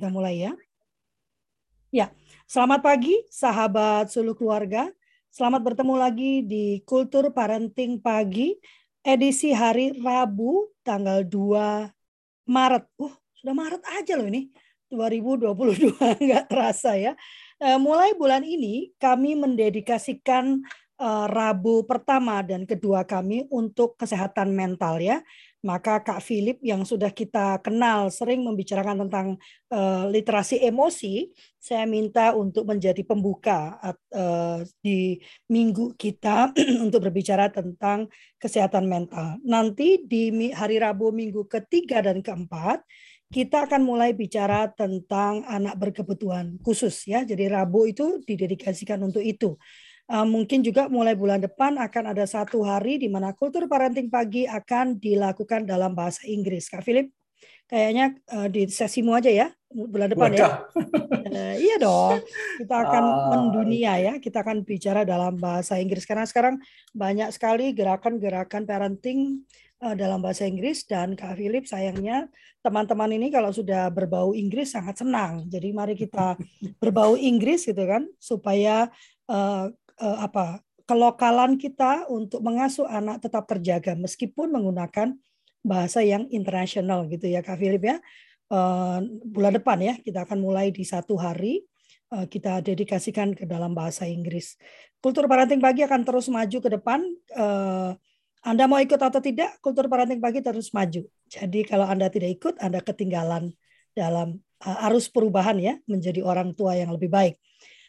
Kita mulai ya. Ya, selamat pagi sahabat seluruh keluarga. Selamat bertemu lagi di Kultur Parenting Pagi edisi hari Rabu tanggal 2 Maret. Uh, sudah Maret aja loh ini. 2022 nggak terasa ya. Eh, mulai bulan ini kami mendedikasikan eh, Rabu pertama dan kedua kami untuk kesehatan mental ya maka Kak Philip yang sudah kita kenal sering membicarakan tentang uh, literasi emosi, saya minta untuk menjadi pembuka uh, di minggu kita untuk berbicara tentang kesehatan mental. Nanti di hari Rabu minggu ketiga dan keempat kita akan mulai bicara tentang anak berkebutuhan khusus ya. Jadi Rabu itu didedikasikan untuk itu. Uh, mungkin juga mulai bulan depan akan ada satu hari di mana kultur parenting pagi akan dilakukan dalam bahasa Inggris. Kak Philip, kayaknya uh, di sesimu aja ya bulan depan Wadah. ya. uh, iya dong, kita akan uh, mendunia ya. Kita akan bicara dalam bahasa Inggris karena sekarang banyak sekali gerakan-gerakan parenting uh, dalam bahasa Inggris dan Kak Philip sayangnya teman-teman ini kalau sudah berbau Inggris sangat senang. Jadi mari kita berbau Inggris gitu kan supaya uh, uh, apa kelokalan kita untuk mengasuh anak tetap terjaga meskipun menggunakan bahasa yang internasional gitu ya Kak Philip ya. Uh, bulan depan ya kita akan mulai di satu hari uh, kita dedikasikan ke dalam bahasa Inggris. Kultur parenting pagi akan terus maju ke depan. Uh, anda mau ikut atau tidak, kultur parenting pagi terus maju. Jadi kalau Anda tidak ikut, Anda ketinggalan dalam arus perubahan ya menjadi orang tua yang lebih baik.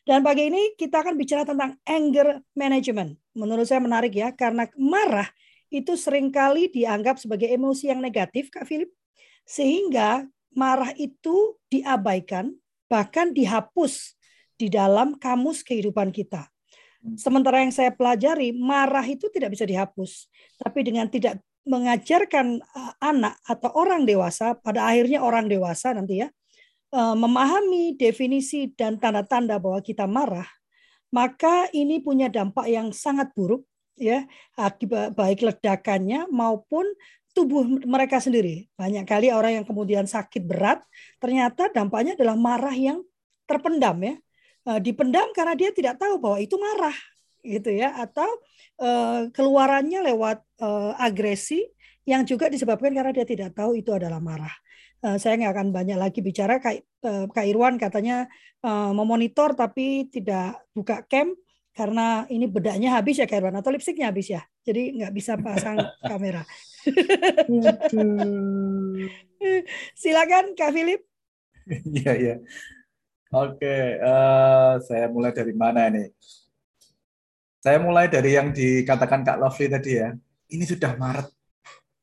Dan pagi ini kita akan bicara tentang anger management. Menurut saya menarik ya, karena marah itu sering kali dianggap sebagai emosi yang negatif, Kak Philip. Sehingga marah itu diabaikan, bahkan dihapus di dalam kamus kehidupan kita. Sementara yang saya pelajari, marah itu tidak bisa dihapus. Tapi dengan tidak mengajarkan uh, anak atau orang dewasa, pada akhirnya orang dewasa nanti ya, Eh, memahami definisi dan tanda-tanda bahwa kita marah, maka ini punya dampak yang sangat buruk ya akibat baik ledakannya maupun tubuh mereka sendiri. Banyak kali orang yang kemudian sakit berat ternyata dampaknya adalah marah yang terpendam ya. Eh, dipendam karena dia tidak tahu bahwa itu marah gitu ya atau eh, keluarannya lewat agresi yang juga disebabkan karena dia tidak tahu itu adalah marah. Eh, saya nggak akan banyak lagi bicara. Kak, uh, Kak Irwan katanya uh, memonitor tapi tidak buka cam karena ini bedanya habis ya Kak Irwan atau lipstiknya habis ya. Jadi nggak bisa pasang kamera. Silakan Kak Philip. Iya iya. Oke, uh, saya mulai dari mana nih? Saya mulai dari yang dikatakan Kak Lovely tadi ya. Ini sudah Maret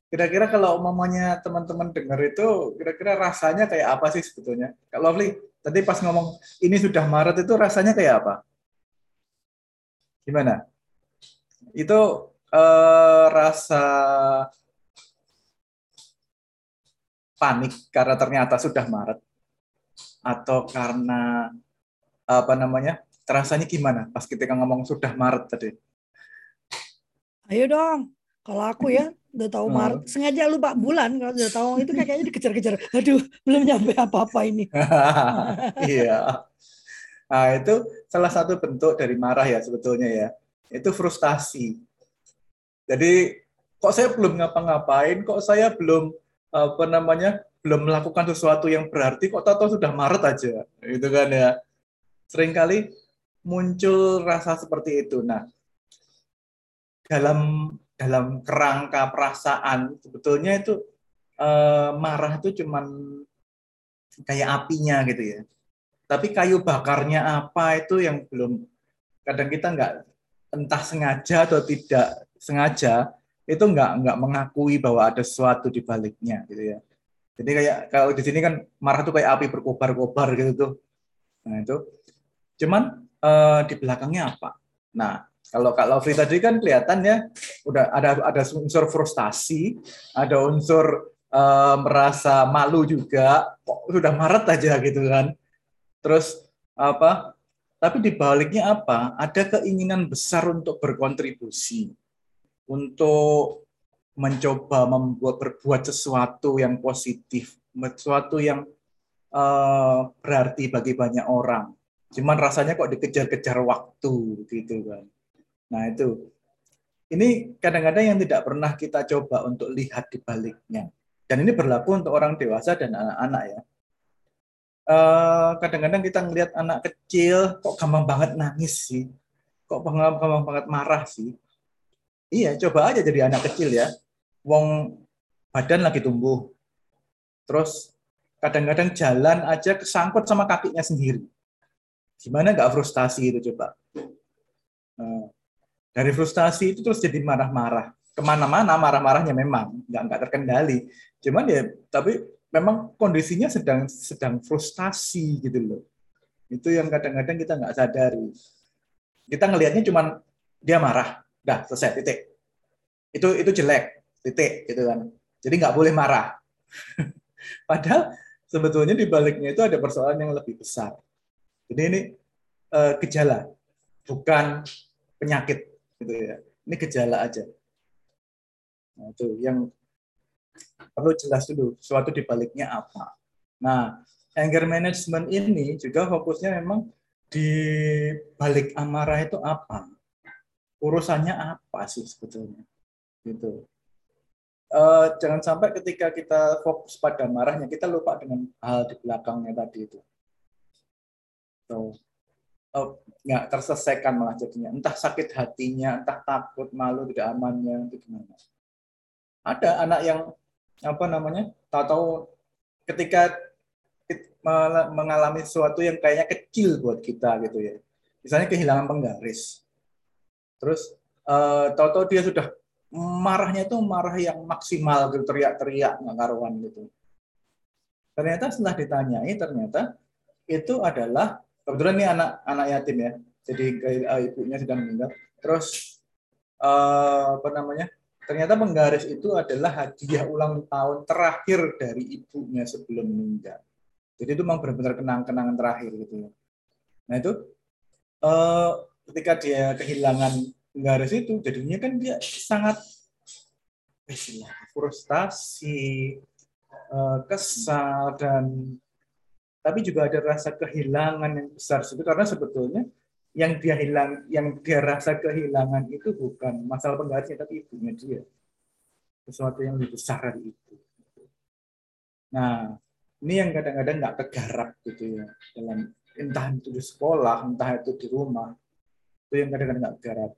Kira-kira kalau umumnya teman-teman dengar itu, kira-kira rasanya kayak apa sih sebetulnya? Kak Lovely, tadi pas ngomong ini sudah Maret itu rasanya kayak apa? Gimana? Itu eh, rasa panik karena ternyata sudah Maret atau karena apa namanya rasanya gimana pas kita ngomong sudah Maret tadi? Ayo dong, kalau aku ya udah tahu Maret, sengaja lupa bulan kalau udah tahu itu kayaknya dikejar-kejar. Aduh, belum nyampe apa-apa ini. iya. Nah, itu salah satu bentuk dari marah ya sebetulnya ya. Itu frustasi. Jadi kok saya belum ngapa-ngapain, kok saya belum apa namanya? belum melakukan sesuatu yang berarti kok tahu sudah Maret aja. Itu kan ya. Seringkali muncul rasa seperti itu. Nah, dalam dalam kerangka perasaan sebetulnya itu eh, marah itu cuman kayak apinya gitu ya. Tapi kayu bakarnya apa itu yang belum kadang kita nggak entah sengaja atau tidak sengaja itu nggak nggak mengakui bahwa ada sesuatu di baliknya gitu ya. Jadi kayak kalau di sini kan marah tuh kayak api berkobar-kobar gitu tuh. Nah itu. Cuman eh, di belakangnya apa? Nah kalau Kak Lovely tadi kan kelihatan ya udah ada ada unsur frustasi, ada unsur uh, merasa malu juga, kok sudah Maret aja gitu kan. Terus apa? Tapi di baliknya apa? Ada keinginan besar untuk berkontribusi, untuk mencoba membuat berbuat sesuatu yang positif, sesuatu yang uh, berarti bagi banyak orang. Cuman rasanya kok dikejar-kejar waktu gitu kan. Nah itu ini kadang-kadang yang tidak pernah kita coba untuk lihat di baliknya. Dan ini berlaku untuk orang dewasa dan anak-anak ya. Eh, kadang-kadang kita ngelihat anak kecil kok gampang banget nangis sih. Kok gampang, gampang banget marah sih. Iya, coba aja jadi anak kecil ya. Wong badan lagi tumbuh. Terus kadang-kadang jalan aja kesangkut sama kakinya sendiri. Gimana nggak frustasi itu coba? Nah, dari frustasi itu terus jadi marah-marah. Ke mana-mana marah-marahnya memang nggak nggak terkendali. Cuman ya, tapi memang kondisinya sedang sedang frustasi gitu loh. Itu yang kadang-kadang kita nggak sadari. Kita ngelihatnya cuman dia marah, dah selesai titik. Itu itu jelek, titik gitu kan. Jadi nggak boleh marah. Padahal sebetulnya di baliknya itu ada persoalan yang lebih besar. Jadi ini uh, gejala, bukan penyakit, gitu ya. Ini gejala aja. Nah, itu yang perlu jelas dulu suatu di baliknya apa. Nah, anger management ini juga fokusnya memang di balik amarah itu apa? Urusannya apa sih sebetulnya? Gitu. Uh, jangan sampai ketika kita fokus pada marahnya kita lupa dengan hal di belakangnya tadi itu gitu. Oh, nggak terselesaikan malah jadinya. Entah sakit hatinya, entah takut, malu, tidak amannya, itu gimana. Ada anak yang apa namanya tahu-tahu ketika mengalami sesuatu yang kayaknya kecil buat kita gitu ya. Misalnya kehilangan penggaris. Terus uh, tahu-tahu dia sudah marahnya itu marah yang maksimal gitu teriak-teriak nggak karuan gitu. Ternyata setelah ditanyai ternyata itu adalah kebetulan ini anak anak yatim ya. Jadi uh, ibunya sedang meninggal. Terus uh, apa namanya? Ternyata penggaris itu adalah hadiah ulang tahun terakhir dari ibunya sebelum meninggal. Jadi itu memang benar-benar kenang-kenangan terakhir gitu ya. Nah itu uh, ketika dia kehilangan penggaris itu jadinya kan dia sangat frustasi kesal dan tapi juga ada rasa kehilangan yang besar karena sebetulnya yang dia hilang yang dia rasa kehilangan itu bukan masalah penggarisnya tapi ibunya dia. Sesuatu yang lebih besar dari itu. Nah ini yang kadang-kadang nggak kegarap gitu ya. Dalam entah itu di sekolah entah itu di rumah itu yang kadang-kadang nggak kegarap.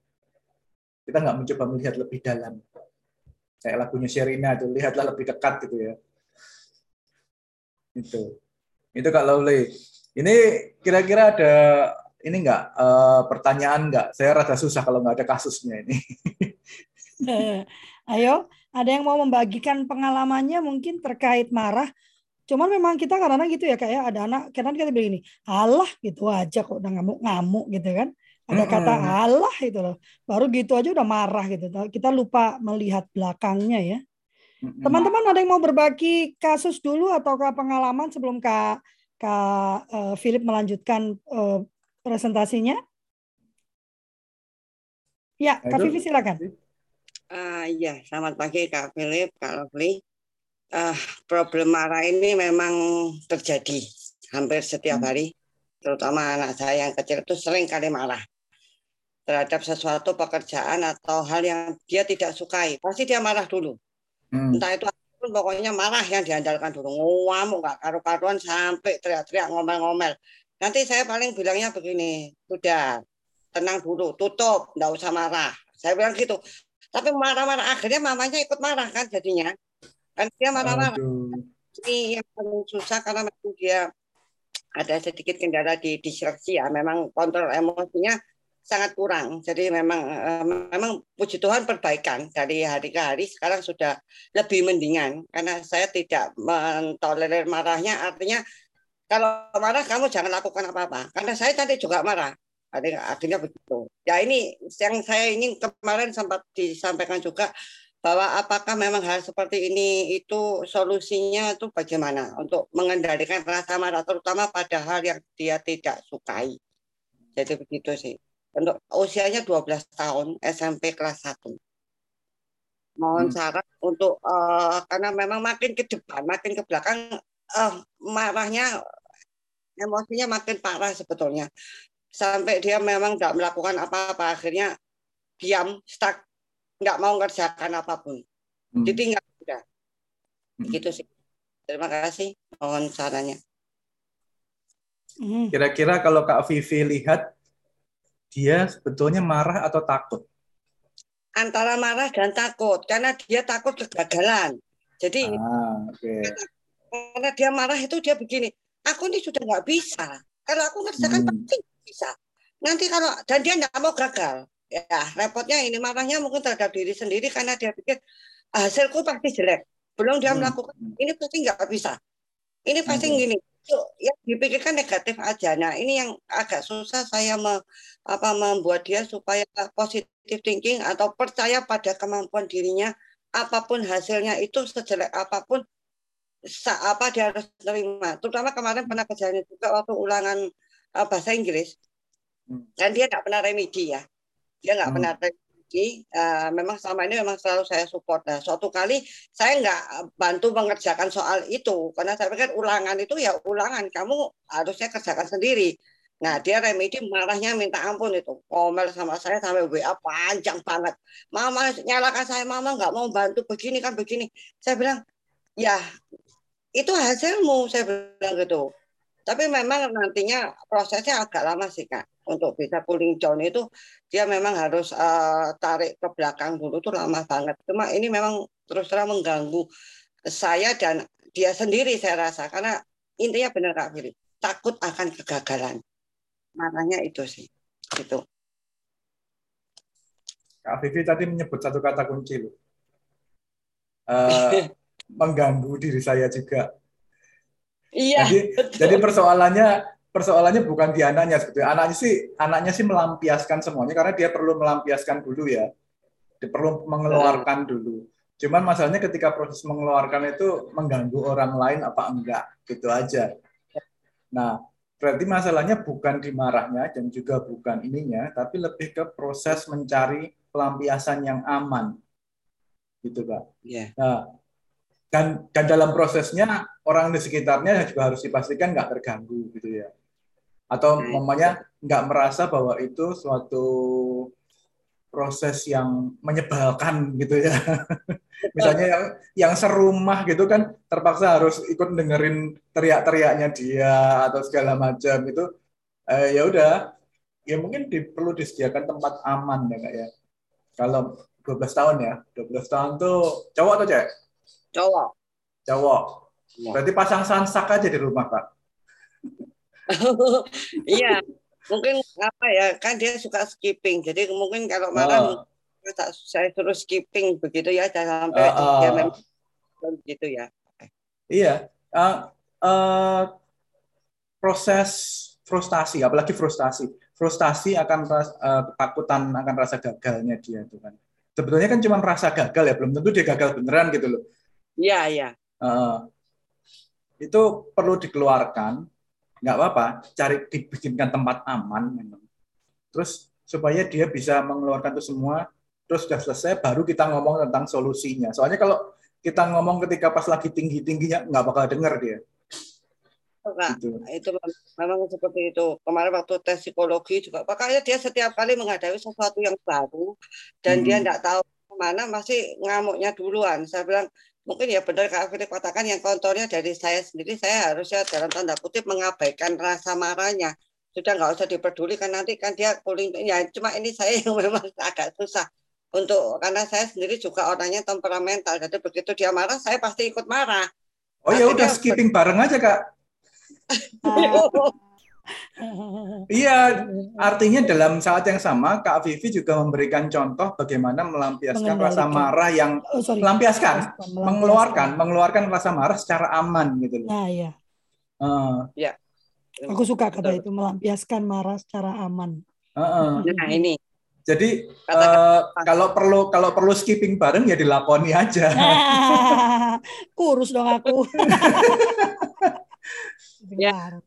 Kita nggak mencoba melihat lebih dalam. Kayak lagunya Sherina itu lihatlah lebih dekat gitu ya. Itu itu Kak Lawley. Ini kira-kira ada ini enggak uh, pertanyaan enggak? Saya rasa susah kalau nggak ada kasusnya ini. Ayo, ada yang mau membagikan pengalamannya mungkin terkait marah. Cuman memang kita karena gitu ya kayak ya, ada anak kadang kita begini, Allah gitu aja kok udah ngamuk-ngamuk gitu kan. Ada kata Allah itu loh. Baru gitu aja udah marah gitu. Kita lupa melihat belakangnya ya. Teman-teman ada yang mau berbagi kasus dulu atau ke pengalaman sebelum Kak Kak uh, Philip melanjutkan uh, presentasinya? Ya, Kak Vivi silakan. Uh, ya, selamat pagi Kak Philip, Kak Lovely. Uh, problem marah ini memang terjadi hampir setiap hmm. hari, terutama anak saya yang kecil itu sering kali marah terhadap sesuatu pekerjaan atau hal yang dia tidak sukai. Pasti dia marah dulu. Hmm. Entah itu pokoknya marah yang diandalkan dulu. Ngamuk nggak karu-karuan sampai teriak-teriak ngomel-ngomel. Nanti saya paling bilangnya begini, sudah tenang dulu, tutup, nggak usah marah. Saya bilang gitu. Tapi marah-marah akhirnya mamanya ikut marah kan jadinya. Kan dia marah-marah. Ini yang paling susah karena memang dia ada sedikit kendala di diseleksi ya. Memang kontrol emosinya sangat kurang. Jadi memang uh, memang puji Tuhan perbaikan dari hari ke hari. Sekarang sudah lebih mendingan. Karena saya tidak mentolerir marahnya. Artinya kalau marah kamu jangan lakukan apa-apa. Karena saya tadi juga marah. Artinya begitu. Ya ini yang saya ingin kemarin sempat disampaikan juga bahwa apakah memang hal seperti ini itu solusinya itu bagaimana untuk mengendalikan rasa marah terutama pada hal yang dia tidak sukai. Jadi begitu sih untuk usianya 12 tahun SMP kelas 1 mohon hmm. saran untuk uh, karena memang makin ke depan makin ke belakang uh, marahnya emosinya makin parah sebetulnya sampai dia memang nggak melakukan apa-apa akhirnya diam stuck nggak mau ngerjakan apa pun hmm. ditinggal sudah hmm. gitu sih terima kasih mohon sarannya hmm. kira-kira kalau Kak Vivi lihat dia sebetulnya marah atau takut antara marah dan takut karena dia takut kegagalan jadi ah, okay. karena dia marah itu dia begini aku ini sudah nggak bisa kalau aku ngerjakan hmm. pasti bisa. Nanti kalau dan dia nggak mau gagal, ya repotnya ini marahnya mungkin terhadap diri sendiri karena dia pikir hasilku pasti jelek. Belum dia hmm. melakukan ini pasti nggak bisa. Ini pasti hmm. gini. Ya dipikirkan negatif aja. Nah ini yang agak susah saya me, apa membuat dia supaya positif thinking atau percaya pada kemampuan dirinya apa pun hasilnya itu sejelek apa pun apa dia harus terima. Terutama kemarin pernah kejadian juga waktu ulangan uh, bahasa Inggris hmm. dan dia nggak pernah remedi ya dia nggak hmm. pernah remedi uh, memang selama ini memang selalu saya support nah suatu kali saya nggak bantu mengerjakan soal itu karena saya pikir ulangan itu ya ulangan kamu harusnya kerjakan sendiri Nah dia remedi marahnya minta ampun itu komel sama saya sampai WA panjang banget. Mama nyalakan saya mama nggak mau bantu begini kan begini. Saya bilang ya itu hasilmu saya bilang gitu. Tapi memang nantinya prosesnya agak lama sih kak. Untuk bisa cooling down itu dia memang harus uh, tarik ke belakang dulu tuh lama banget. Cuma ini memang terus terang mengganggu saya dan dia sendiri saya rasa karena intinya benar kak Fili takut akan kegagalan. Makanya itu sih itu. Kak Vivi tadi menyebut satu kata kunci loh. Uh, mengganggu diri saya juga Iya. Jadi, jadi persoalannya persoalannya bukan di anaknya sebetulnya. Anaknya sih anaknya sih melampiaskan semuanya karena dia perlu melampiaskan dulu ya. Dia perlu mengeluarkan dulu. Cuman masalahnya ketika proses mengeluarkan itu mengganggu orang lain apa enggak gitu aja. Nah, berarti masalahnya bukan di marahnya dan juga bukan ininya, tapi lebih ke proses mencari pelampiasan yang aman. Gitu, Pak. Yeah. Nah, dan dan dalam prosesnya orang di sekitarnya juga harus dipastikan nggak terganggu gitu ya. Atau namanya nggak merasa bahwa itu suatu proses yang menyebalkan gitu ya. Misalnya yang yang serumah gitu kan terpaksa harus ikut dengerin teriak-teriaknya dia atau segala macam itu eh, ya udah. Ya mungkin di, perlu disediakan tempat aman ya kak ya. Kalau 12 tahun ya 12 tahun tuh cowok atau cewek Cowok. Cowok. Ya. Berarti pasang sansak aja di rumah, Pak. iya. Mungkin apa ya, kan dia suka skipping. Jadi mungkin kalau marah oh. saya suruh skipping begitu ya, jangan sampai uh, uh. dia memang begitu ya. Iya. Uh, uh, proses frustasi, apalagi frustasi. Frustasi akan uh, ketakutan akan rasa gagalnya dia tuh kan. Sebetulnya kan cuma rasa gagal ya, belum tentu dia gagal beneran gitu loh. Iya, iya. Uh, itu perlu dikeluarkan, nggak apa-apa, cari dibikinkan tempat aman memang. Terus supaya dia bisa mengeluarkan itu semua, terus sudah selesai, baru kita ngomong tentang solusinya. Soalnya kalau kita ngomong ketika pas lagi tinggi-tingginya, nggak bakal denger dia. Enggak, gitu. itu memang seperti itu. Kemarin waktu tes psikologi juga, makanya dia setiap kali menghadapi sesuatu yang baru dan hmm. dia nggak tahu ke mana, masih ngamuknya duluan. Saya bilang, mungkin ya benar Kak Fili katakan yang kontornya dari saya sendiri saya harusnya dalam tanda kutip mengabaikan rasa marahnya. Sudah nggak usah dipedulikan nanti kan dia kuling ya cuma ini saya yang memang agak susah untuk karena saya sendiri juga orangnya temperamental. Jadi begitu dia marah saya pasti ikut marah. Oh ya udah skipping bareng aja kak Iya, artinya dalam saat yang sama Kak Vivi juga memberikan contoh bagaimana melampiaskan rasa marah yang oh, melampiaskan, mengeluarkan, mengeluarkan rasa marah secara aman gitu loh. Nah, iya. Uh, ya. Aku suka kata itu melampiaskan marah secara aman. Uh, uh. Nah, ini. Jadi uh, kalau perlu kalau perlu skipping bareng ya dilakoni aja. kurus dong aku. ya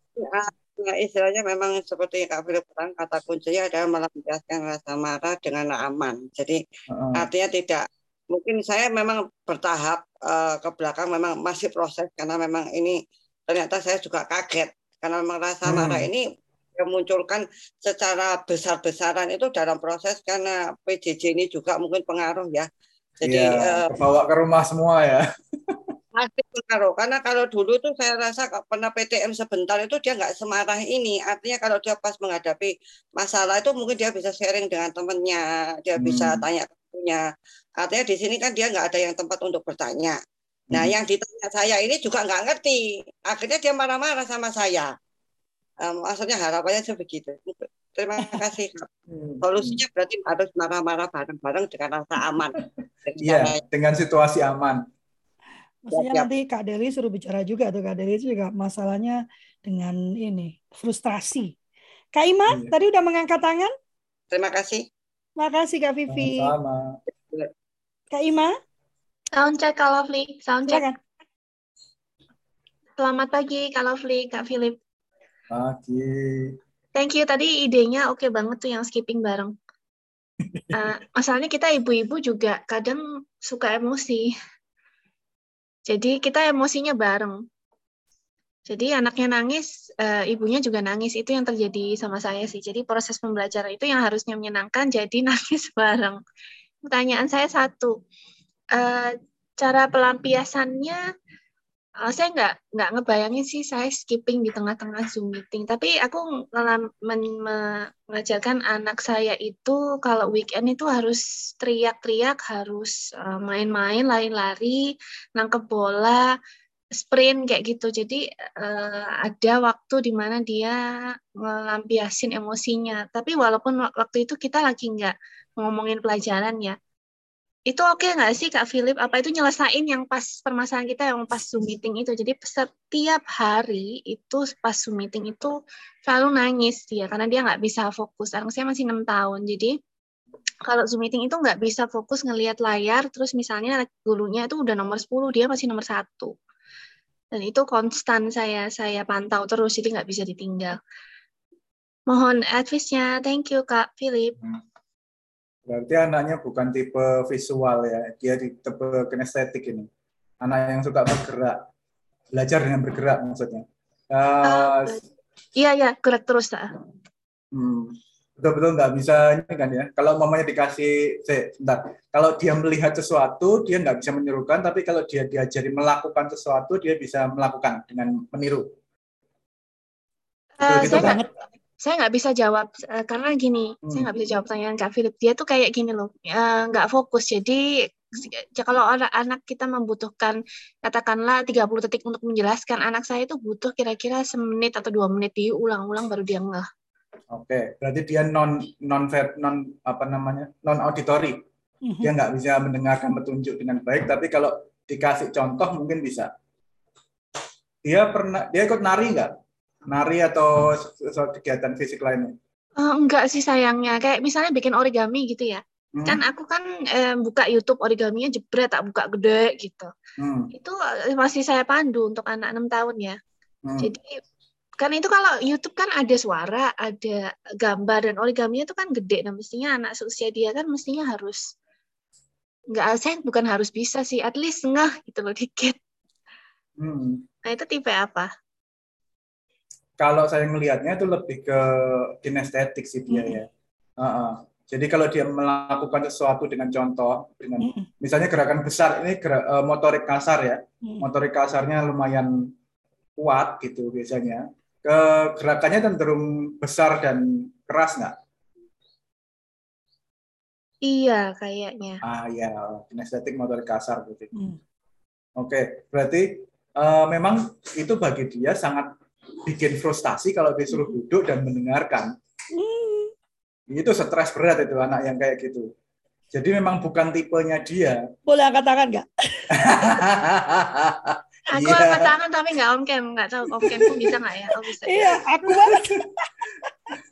ya, istilahnya memang seperti Kak Philip kata kuncinya adalah melampiaskan rasa marah dengan aman. Jadi uh-uh. artinya tidak mungkin saya memang bertahap uh, ke belakang memang masih proses karena memang ini ternyata saya juga kaget karena merasa hmm. marah ini memunculkan secara besar-besaran itu dalam proses karena PJJ ini juga mungkin pengaruh ya. Jadi ya, uh, bawa ke rumah semua ya. Pasti pengaruh karena kalau dulu tuh saya rasa pernah PTM sebentar itu dia nggak semarah ini. Artinya kalau dia pas menghadapi masalah itu mungkin dia bisa sharing dengan temennya, dia hmm. bisa tanya punya. Artinya di sini kan dia nggak ada yang tempat untuk bertanya. Nah, hmm. yang ditanya saya ini juga nggak ngerti. Akhirnya dia marah-marah sama saya. Um, maksudnya harapannya sebegitu. Terima kasih. Hmm. Solusinya berarti harus marah-marah bareng-bareng dengan rasa aman. Iya, dengan situasi aman. Maksudnya ya, nanti Kak Deli suruh bicara juga tuh Kak Deli itu juga masalahnya dengan ini frustrasi. Kak Ima iya. tadi udah mengangkat tangan? Terima kasih. Terima kasih Kak Vivi. Sama. Kak Ima? Sound check Kak Lovely. Sound check. Selamat pagi Kak Lovely, Kak Philip. Pagi. Thank you. Tadi idenya oke okay banget tuh yang skipping bareng. Uh, masalahnya kita ibu-ibu juga kadang suka emosi. Jadi kita emosinya bareng. Jadi anaknya nangis, uh, ibunya juga nangis. Itu yang terjadi sama saya sih. Jadi proses pembelajaran itu yang harusnya menyenangkan, jadi nangis bareng. Pertanyaan saya satu, uh, cara pelampiasannya uh, saya nggak nggak ngebayangin sih saya skipping di tengah-tengah zoom meeting. Tapi aku mengajarkan anak saya itu kalau weekend itu harus teriak-teriak harus main-main lari-lari nangkep bola sprint kayak gitu. Jadi uh, ada waktu di mana dia melampiasin emosinya. Tapi walaupun waktu itu kita lagi nggak ngomongin pelajaran ya itu oke okay nggak sih Kak Philip? Apa itu nyelesain yang pas permasalahan kita yang pas Zoom meeting itu? Jadi setiap hari itu pas Zoom meeting itu selalu nangis dia karena dia nggak bisa fokus. Anak saya masih enam tahun, jadi kalau Zoom meeting itu nggak bisa fokus ngelihat layar, terus misalnya gurunya itu udah nomor 10, dia masih nomor satu. Dan itu konstan saya saya pantau terus, jadi nggak bisa ditinggal. Mohon advice-nya. Thank you, Kak Philip. Hmm. Berarti anaknya bukan tipe visual ya, dia di tipe kinestetik ini. Anak yang suka bergerak, belajar dengan bergerak maksudnya. Uh, iya ya, gerak terus. Hmm, betul-betul nggak bisa ini kan ya. Kalau mamanya dikasih, sebentar. Kalau dia melihat sesuatu, dia nggak bisa menirukan. Tapi kalau dia diajari melakukan sesuatu, dia bisa melakukan dengan meniru. Uh, gitu, saya kan? Saya nggak bisa jawab uh, karena gini, hmm. saya nggak bisa jawab pertanyaan Kak Philip. Dia tuh kayak gini loh, uh, nggak fokus. Jadi kalau anak-anak kita membutuhkan katakanlah 30 detik untuk menjelaskan, anak saya itu butuh kira-kira semenit atau dua menit diulang-ulang baru dia ngeh. Oke, berarti dia non non non apa namanya non auditory. Mhm. Dia nggak bisa mendengarkan petunjuk dengan baik, tapi kalau dikasih contoh mungkin bisa. Dia pernah dia ikut nari nggak? Nari atau kegiatan fisik lainnya? Uh, enggak sih sayangnya. Kayak misalnya bikin origami gitu ya. Hmm. Kan aku kan eh, buka YouTube origaminya jebret, tak buka gede gitu. Hmm. Itu eh, masih saya pandu untuk anak enam tahun ya. Hmm. Jadi kan itu kalau YouTube kan ada suara, ada gambar dan origaminya itu kan gede. Nah mestinya anak seusia dia kan mestinya harus nggak saya bukan harus bisa sih, at least ngeh gitu loh dikit. Hmm. Nah itu tipe apa? Kalau saya melihatnya itu lebih ke kinestetik sih dia ya. Uh -uh. Jadi kalau dia melakukan sesuatu dengan contoh, dengan misalnya gerakan besar ini gerak, uh, motorik kasar ya, motorik kasarnya lumayan kuat gitu biasanya. Ke gerakannya cenderung besar dan keras nggak? Iya kayaknya. Ah iya, kinestetik motorik kasar gitu. Hmm. Oke, berarti uh, memang itu bagi dia sangat bikin frustasi kalau disuruh duduk dan mendengarkan. Hmm. Itu stres berat itu anak yang kayak gitu. Jadi memang bukan tipenya dia. Boleh angkat tangan nggak? aku yeah. angkat tangan tapi nggak om cam, nggak tahu om cam pun bisa nggak ya? Oh, bisa. Iya, aku banget.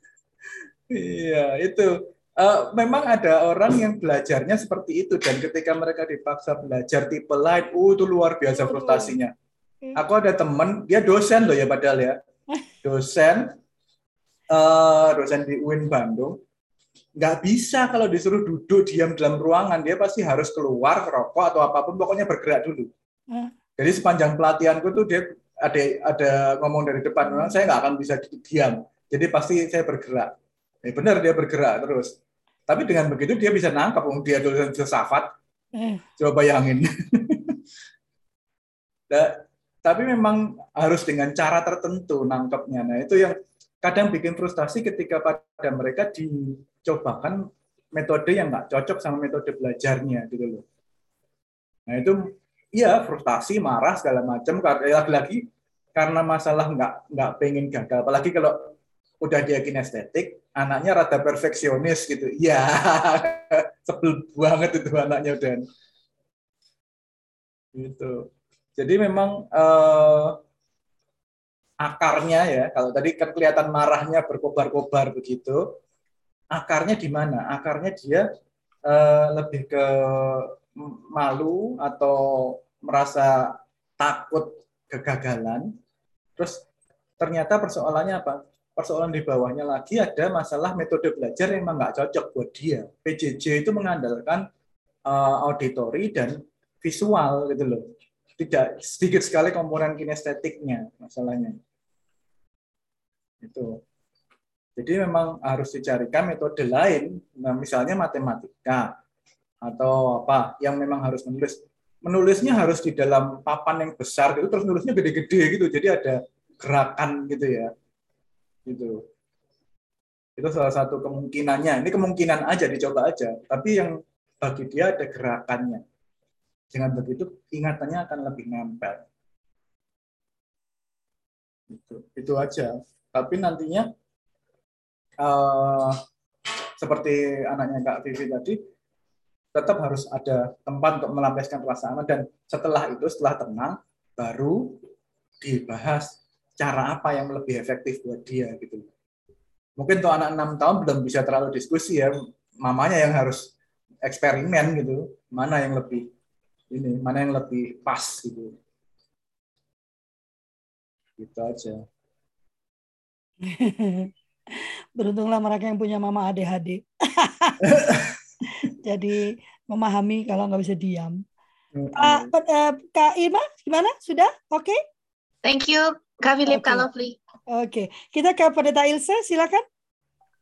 iya, itu. Uh, memang ada orang yang belajarnya seperti itu dan ketika mereka dipaksa belajar tipe lain, uh itu luar biasa frustasinya. Aku ada temen, dia dosen loh ya padahal ya. Dosen, uh, dosen di UIN Bandung. Nggak bisa kalau disuruh duduk diam dalam ruangan, dia pasti harus keluar, rokok atau apa pun, pokoknya bergerak dulu. Jadi sepanjang pelatihanku tuh dia ada ada ngomong dari depan, saya nggak akan bisa diam. Jadi pasti saya bergerak. Ya, benar dia bergerak terus. Tapi dengan begitu dia bisa nangkap, dia tulisan filsafat. Eh. Coba bayangin. nah, tapi memang harus dengan cara tertentu nangkapnya. Nah itu yang kadang bikin frustasi ketika pada mereka dicobakan metode yang nggak cocok sama metode belajarnya gitu loh. Nah itu iya frustasi, marah segala macam. Lagi-lagi karena masalah nggak nggak pengen gagal. Apalagi kalau udah dia kinestetik, anaknya rada perfeksionis gitu. Iya, sebel banget itu anaknya udah. Gitu. Jadi memang eh, akarnya ya, kalau tadi kan kelihatan marahnya berkobar-kobar begitu, akarnya di mana? Akarnya dia eh, lebih ke malu atau merasa takut kegagalan. Terus ternyata persoalannya apa? Persoalan di bawahnya lagi ada masalah metode belajar yang memang nggak cocok buat dia. PJJ itu mengandalkan uh, auditori dan visual gitu loh tidak sedikit sekali komponen kinestetiknya masalahnya. Itu. Jadi memang harus dicarikan metode lain, nah, misalnya matematika atau apa yang memang harus menulis. Menulisnya harus di dalam papan yang besar gitu, terus nulisnya gede-gede gitu, jadi ada gerakan gitu ya. Gitu. Itu salah satu kemungkinannya. Ini kemungkinan aja dicoba aja, tapi yang bagi dia ada gerakannya. Dengan begitu ingatannya akan lebih nempel. Itu, itu aja. Tapi nantinya uh, seperti anaknya Kak Vivi tadi, tetap harus ada tempat untuk melampiaskan rasa aman dan setelah itu setelah tenang baru dibahas cara apa yang lebih efektif buat dia gitu. Mungkin untuk anak enam tahun belum bisa terlalu diskusi ya, mamanya yang harus eksperimen gitu, mana yang lebih ini mana yang lebih pas gitu. Gitu aja. Beruntunglah mereka yang punya mama ADHD jadi memahami kalau nggak bisa diam. Uh, uh, Kak Irma gimana? Sudah? Oke? Okay? thank you. Kak Philip okay. Kak Lovely. Oke. Okay. kita ke Pendeta Ilse silakan.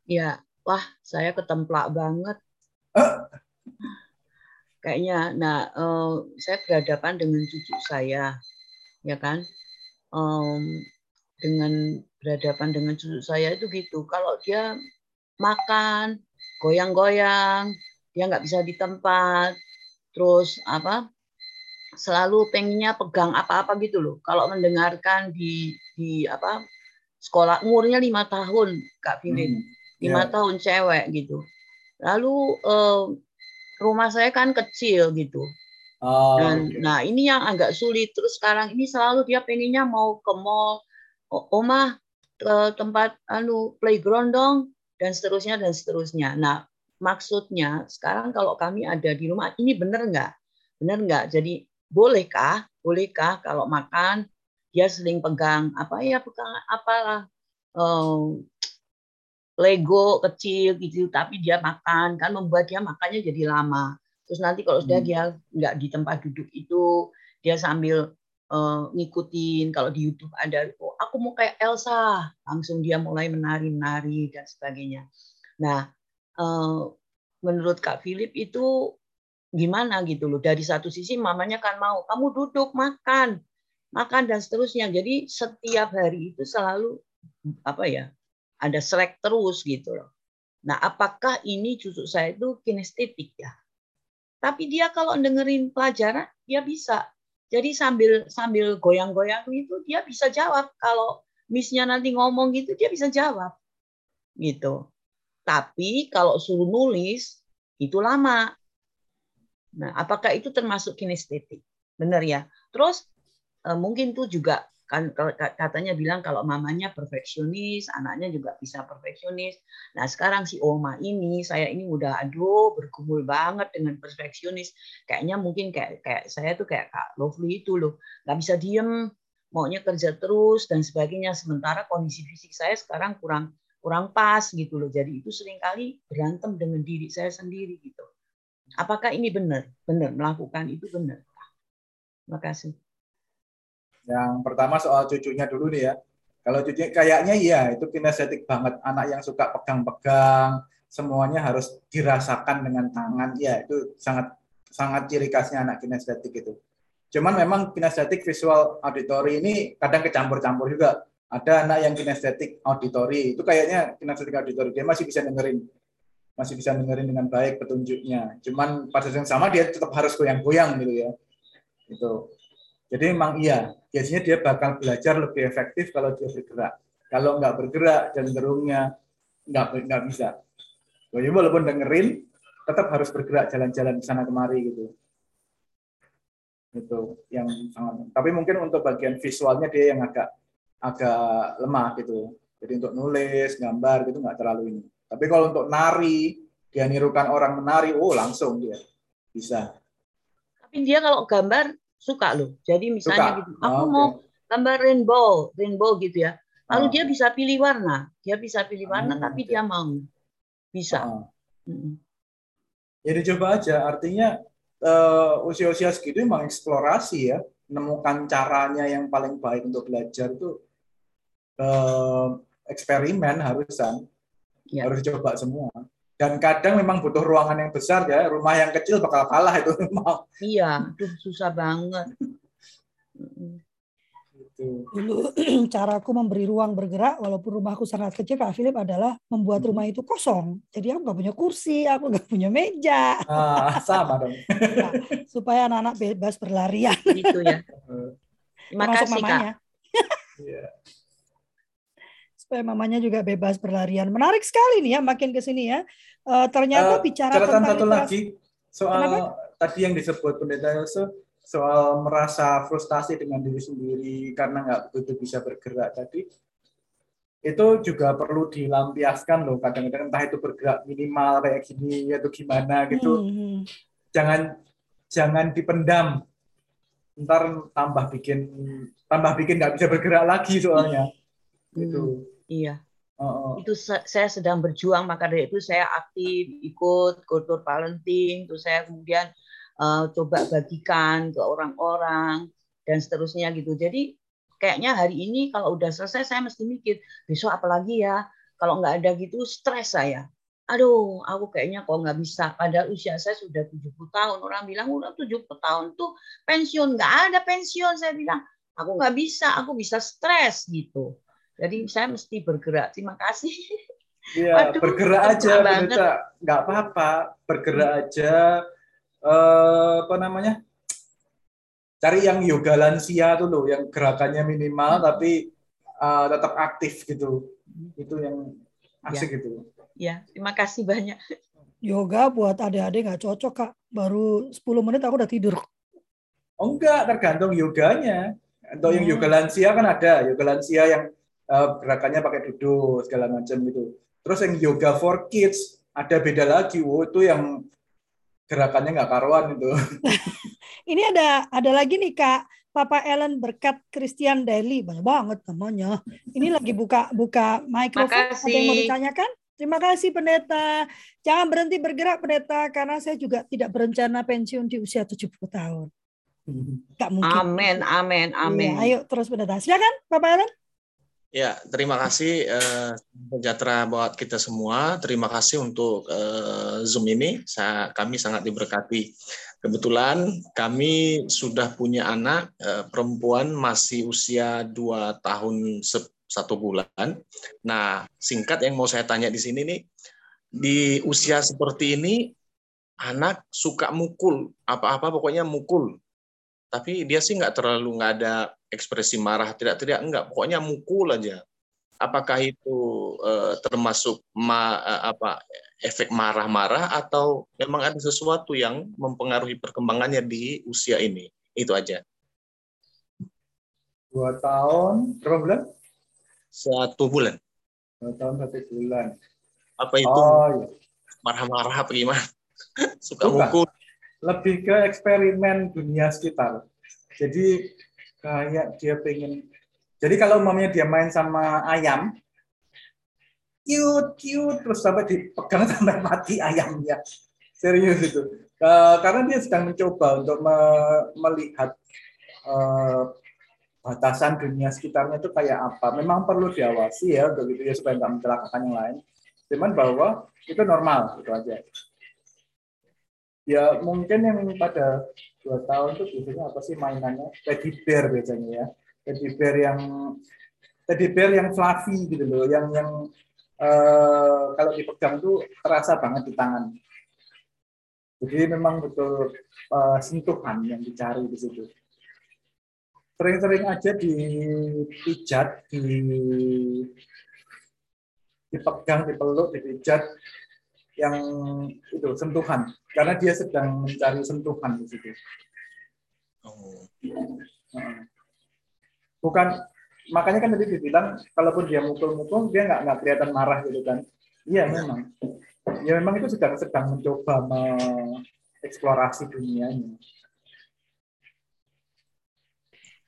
Ya wah saya ketemplak banget. Uh kayaknya nah uh, saya berhadapan dengan cucu saya ya kan? Um, dengan berhadapan dengan cucu saya itu gitu. Kalau dia makan goyang-goyang dia nggak bisa di tempat terus apa selalu pengennya pegang apa-apa gitu loh. Kalau mendengarkan di di apa sekolah umurnya lima tahun kak Filin hmm, lima yeah. tahun cewek gitu. Lalu uh, rumah saya kan kecil gitu. Oh, Dan okay. nah ini yang agak sulit. Terus sekarang ini selalu dia pengennya mau ke mall, oma ke tempat anu playground dong dan seterusnya dan seterusnya. Nah maksudnya sekarang kalau kami ada di rumah ini benar nggak? Benar nggak? Jadi bolehkah? Bolehkah kalau makan dia sering pegang apa ya pegang apalah um, Lego kecil gitu, tapi dia makan kan membuat dia makannya jadi lama. Terus nanti kalau sudah hmm. dia nggak di tempat duduk itu, dia sambil uh, ngikutin kalau di YouTube ada, oh, aku mau kayak Elsa, langsung dia mulai menari-nari dan sebagainya. Nah, uh, menurut Kak Philip itu gimana gitu loh. Dari satu sisi mamanya kan mau, kamu duduk makan, makan dan seterusnya. Jadi setiap hari itu selalu apa ya ada selek terus gitu loh. Nah, apakah ini cucu saya itu kinestetik ya? Tapi dia kalau dengerin pelajaran dia bisa. Jadi sambil sambil goyang-goyang itu dia bisa jawab. Kalau misnya nanti ngomong gitu dia bisa jawab. Gitu. Tapi kalau suruh nulis itu lama. Nah, apakah itu termasuk kinestetik? Benar ya. Terus eh, mungkin tuh juga kan katanya bilang kalau mamanya perfeksionis, anaknya juga bisa perfeksionis. Nah sekarang si Oma ini, saya ini udah aduh bergumul banget dengan perfeksionis. Kayaknya mungkin kayak kayak saya tuh kayak Kak Lovely itu loh, nggak bisa diem, maunya kerja terus dan sebagainya. Sementara kondisi fisik saya sekarang kurang kurang pas gitu loh. Jadi itu sering kali berantem dengan diri saya sendiri gitu. Apakah ini benar? Benar melakukan itu benar. Terima kasih. Yang pertama soal cucunya dulu nih ya. Kalau cucunya kayaknya iya itu kinestetik banget. Anak yang suka pegang-pegang, semuanya harus dirasakan dengan tangan. Ya itu sangat sangat ciri khasnya anak kinestetik itu. Cuman memang kinestetik visual auditory ini kadang kecampur-campur juga. Ada anak yang kinestetik auditory, itu kayaknya kinestetik auditory, dia masih bisa dengerin. Masih bisa dengerin dengan baik petunjuknya. Cuman pada saat yang sama dia tetap harus goyang-goyang gitu ya. Itu. Jadi memang iya, biasanya dia bakal belajar lebih efektif kalau dia bergerak. Kalau nggak bergerak, cenderungnya nggak nggak bisa. Jadi walaupun dengerin, tetap harus bergerak jalan-jalan ke sana kemari gitu. Itu yang sangat. Tapi mungkin untuk bagian visualnya dia yang agak agak lemah gitu. Jadi untuk nulis, gambar gitu nggak terlalu ini. Tapi kalau untuk nari, dia nirukan orang menari, oh langsung dia bisa. Tapi dia kalau gambar suka loh. Jadi misalnya Suka. gitu, aku Oh, mau gambar rainbow, rainbow gitu ya. Lalu Oh. dia bisa pilih warna, dia bisa pilih warna Hmm, tapi dia mau, bisa. Oh. Mm-mm. Ya dicoba aja. Artinya eh, usia-usia segitu emang eksplorasi ya, menemukan caranya yang paling baik untuk belajar itu eh, eksperimen harusan Ya. harus dicoba semua. Dan kadang memang butuh ruangan yang besar ya, rumah yang kecil bakal kalah itu mau. Iya, aduh susah banget. Gitu. Dulu caraku memberi ruang bergerak walaupun rumahku sangat kecil Kak Philip adalah membuat rumah itu kosong. Jadi aku nggak punya kursi, aku nggak punya meja Ah, sama dong. Ya, supaya anak-anak bebas berlarian. Gitu ya. Terima Termasuk kasih Kak. mamanya. Iya. Supaya mamanya juga bebas berlarian. Menarik sekali nih ya makin ke sini ya. Eh, ternyata Eh, bicara catatan tentang satu literasi- lagi soal Kenapa? tadi yang disebut pendeta Yose soal merasa frustasi dengan diri sendiri karena nggak begitu bisa bergerak tadi itu juga perlu dilampiaskan loh kadang-kadang entah itu bergerak minimal kayak gini atau gimana gitu Hmm, hmm. jangan jangan dipendam ntar tambah bikin tambah bikin nggak bisa bergerak lagi soalnya Hmm, gitu Iya. Oh, oh. itu se- saya sedang berjuang maka dari itu saya aktif ikut kultur parenting terus saya kemudian eh, coba bagikan ke orang-orang dan seterusnya gitu. Jadi kayaknya hari ini kalau udah selesai saya mesti mikir besok apa lagi ya? Kalau nggak ada gitu stres saya. Aduh aku kayaknya kok nggak bisa. Padahal usia saya sudah 70 tahun. Orang bilang udah 70 tahun tuh pensiun. Nggak ada pensiun saya bilang. Aku nggak bisa aku bisa stres gitu jadi saya mesti bergerak terima kasih Iya, Waduh, bergerak aja. Nggak apa-apa, bergerak aja. Eh, apa namanya? Cari yang yoga lansia tuh loh, yang gerakannya minimal tapi eh, tetap aktif gitu. Itu yang asik gitu. ya terima kasih banyak Yoga buat adik-adik nggak cocok kak. Baru 10 menit aku udah tidur. Oh enggak, tergantung yoganya. Atau yang Hmm. yoga lansia kan ada, yoga lansia yang eh, gerakannya pakai duduk segala macam gitu. Terus yang yoga for kids ada beda lagi, wow itu yang gerakannya nggak karuan itu. Ini ada ada lagi nih kak. Papa Ellen berkat Christian Daily banyak banget namanya. Ini lagi buka buka mikrofon. Ada yang mau ditanyakan? Terima kasih pendeta. Jangan berhenti bergerak pendeta karena saya juga tidak berencana pensiun di usia 70 tahun. Gak mungkin. amin amin amin Iya, ayo terus pendeta. Silakan Papa Ellen. Ya, terima kasih eh, sejahtera buat kita semua. Terima kasih untuk eh, Zoom ini. Saya, kami sangat diberkati. Kebetulan kami sudah punya anak eh, perempuan masih usia dua tahun se- satu bulan. Nah, singkat yang mau saya tanya di sini nih, di usia seperti ini anak suka mukul apa-apa pokoknya mukul. Tapi dia sih nggak terlalu nggak ada ekspresi marah tidak-tidak enggak pokoknya mukul aja apakah itu eh, termasuk ma, eh, apa efek marah-marah atau memang ada sesuatu yang mempengaruhi perkembangannya di usia ini itu aja Dua tahun, berapa bulan? satu bulan Dua tahun satu bulan. apa itu Oh iya. marah-marah apa gimana suka Bukan. mukul lebih ke eksperimen dunia sekitar. Jadi kayak dia pengen. Jadi kalau umpamanya dia main sama ayam, cute, cute, terus sampai dipegang sampai mati ayamnya. Serius itu. Eh, karena dia sedang mencoba untuk me- melihat eh, batasan dunia sekitarnya itu kayak apa. Memang perlu diawasi ya untuk itu ya supaya nggak mencelakakan yang lain. Cuman bahwa itu normal itu aja. Ya mungkin yang pada dua tahun itu biasanya apa sih mainannya teddy bear biasanya ya. Teddy bear yang teddy bear yang fluffy gitu loh, yang yang uh, kalau dipegang tuh terasa banget di tangan. Jadi memang betul uh, sentuhan yang dicari di situ sering-sering aja dipijat, di dipegang, dipeluk, dipijat yang itu sentuhan karena dia sedang mencari sentuhan di situ. Oh. Bukan makanya kan tadi dibilang kalaupun dia mukul-mukul dia nggak nggak kelihatan marah gitu kan. Iya memang. Ya memang itu sedang sedang mencoba mengeksplorasi dunianya.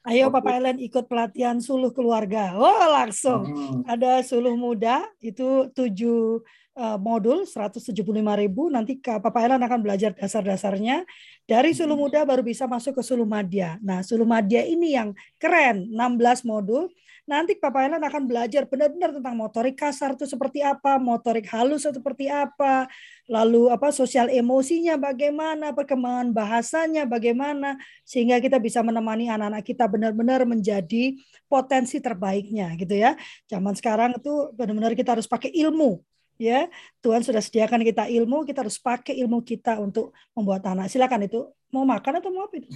Ayo Papa Ellen ikut pelatihan suluh keluarga. Oh langsung hmm. ada suluh muda itu tujuh uh, modul 175 ribu. Nanti Papa Ellen akan belajar dasar-dasarnya. Dari suluh hmm. muda baru bisa masuk ke suluh madya. Nah suluh madya ini yang keren 16 modul Nanti Papa Ellen akan belajar benar-benar tentang motorik kasar itu seperti apa, motorik halus itu seperti apa, lalu apa sosial emosinya bagaimana, perkembangan bahasanya bagaimana, sehingga kita bisa menemani anak-anak kita benar-benar menjadi potensi terbaiknya gitu ya. Zaman sekarang itu benar-benar kita harus pakai ilmu ya. Tuhan sudah sediakan kita ilmu kita harus pakai ilmu kita untuk membuat anak. Silakan itu mau makan atau mau apa itu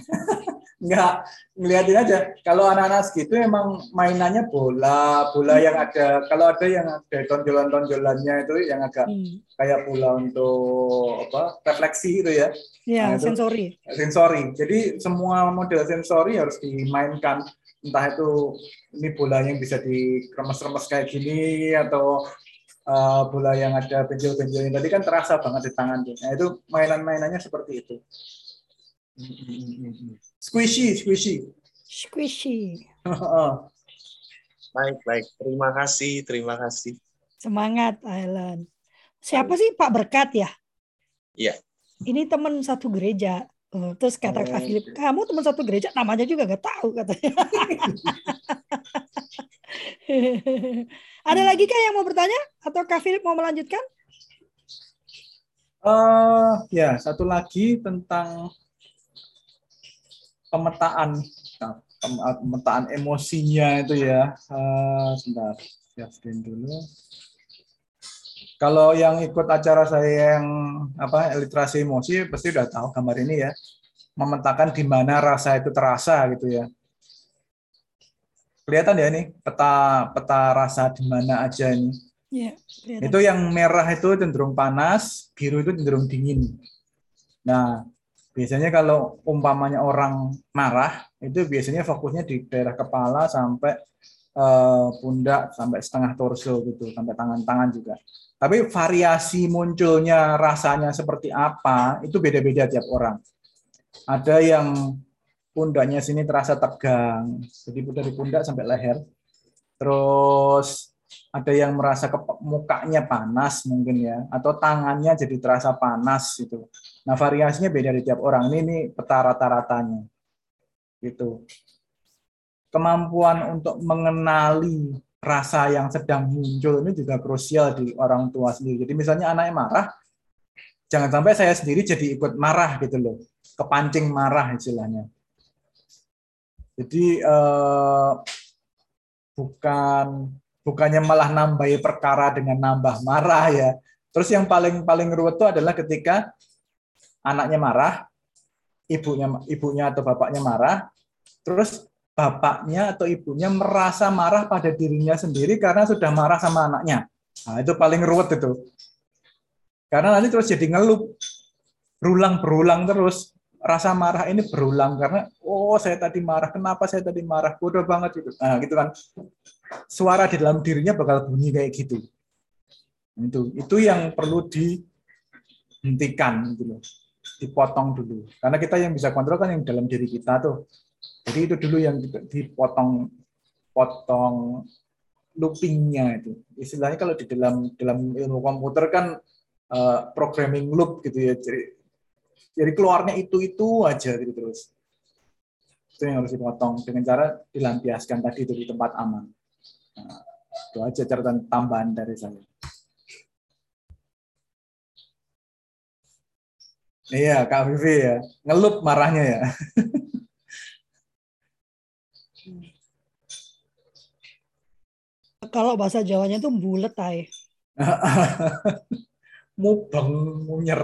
Enggak, ngeliatin aja. Kalau anak-anak segitu emang mainannya bola, bola yang ada, kalau ada yang ada tonjolan-tonjolannya itu yang agak hmm. kayak bola untuk apa refleksi itu ya. Iya, nah, sensori. Sensori. Jadi semua model sensori harus dimainkan. Entah itu ini bola yang bisa dikremes-remes kayak gini atau uh, bola yang ada benjol-benjolnya tadi kan terasa banget di tangan tuh. Nah itu mainan-mainannya seperti itu. Squishy, squishy. Squishy. baik, baik. Terima kasih, terima kasih. Semangat, Ailan. Siapa sih Pak Berkat ya? Iya. Ini teman satu gereja. Oh, terus kata oh. Kak Philip, kamu teman satu gereja, namanya juga gak tahu katanya. Ada lagi kah yang mau bertanya? Atau Kak Philip mau melanjutkan? Uh, ya, satu lagi tentang pemetaan nah, pemetaan emosinya itu ya. Uh, sebentar siap screen dulu. Kalau yang ikut acara saya yang apa literasi emosi pasti udah tahu gambar ini ya. Memetakan di mana rasa itu terasa gitu ya. Kelihatan ya nih peta peta rasa di mana aja ini. Ya, itu yang merah itu cenderung panas biru itu cenderung dingin. Nah biasanya kalau umpamanya orang marah itu biasanya fokusnya di daerah kepala sampai uh, pundak sampai setengah torso gitu sampai tangan-tangan juga. Tapi variasi munculnya rasanya seperti apa itu beda-beda tiap orang. Ada yang pundaknya sini terasa tegang jadi dari pundak sampai leher. Terus ada yang merasa ke, mukanya panas mungkin ya atau tangannya jadi terasa panas gitu. Nah variasinya beda di tiap orang. Ini ini peta rata-ratanya gitu. Kemampuan untuk mengenali rasa yang sedang muncul ini juga krusial di orang tua sendiri. Jadi misalnya anaknya marah, jangan sampai saya sendiri jadi ikut marah gitu loh, kepancing marah istilahnya. Jadi eh, bukan bukannya malah nambahi perkara dengan nambah marah ya. Terus yang paling paling ruwet itu adalah ketika anaknya marah, ibunya ibunya atau bapaknya marah, terus bapaknya atau ibunya merasa marah pada dirinya sendiri karena sudah marah sama anaknya. Nah, itu paling ruwet itu. Karena nanti terus jadi ngelup, berulang berulang terus rasa marah ini berulang karena oh saya tadi marah, kenapa saya tadi marah, bodoh banget itu. Nah, gitu kan suara di dalam dirinya bakal bunyi kayak gitu. Itu itu yang perlu dihentikan gitu loh. Dipotong dulu. Karena kita yang bisa kontrol kan yang dalam diri kita tuh. Jadi itu dulu yang dipotong potong loopingnya itu. Istilahnya kalau di dalam dalam ilmu komputer kan uh, programming loop gitu ya. Jadi, jadi keluarnya itu itu aja gitu terus. itu yang harus dipotong dengan cara dilampiaskan tadi itu di tempat aman. Nah, itu aja catatan tambahan dari saya. Iya, Kak Vivi ya. Ngelup marahnya ya. Kalau bahasa Jawanya itu bulet, tay. Mubeng, munyer.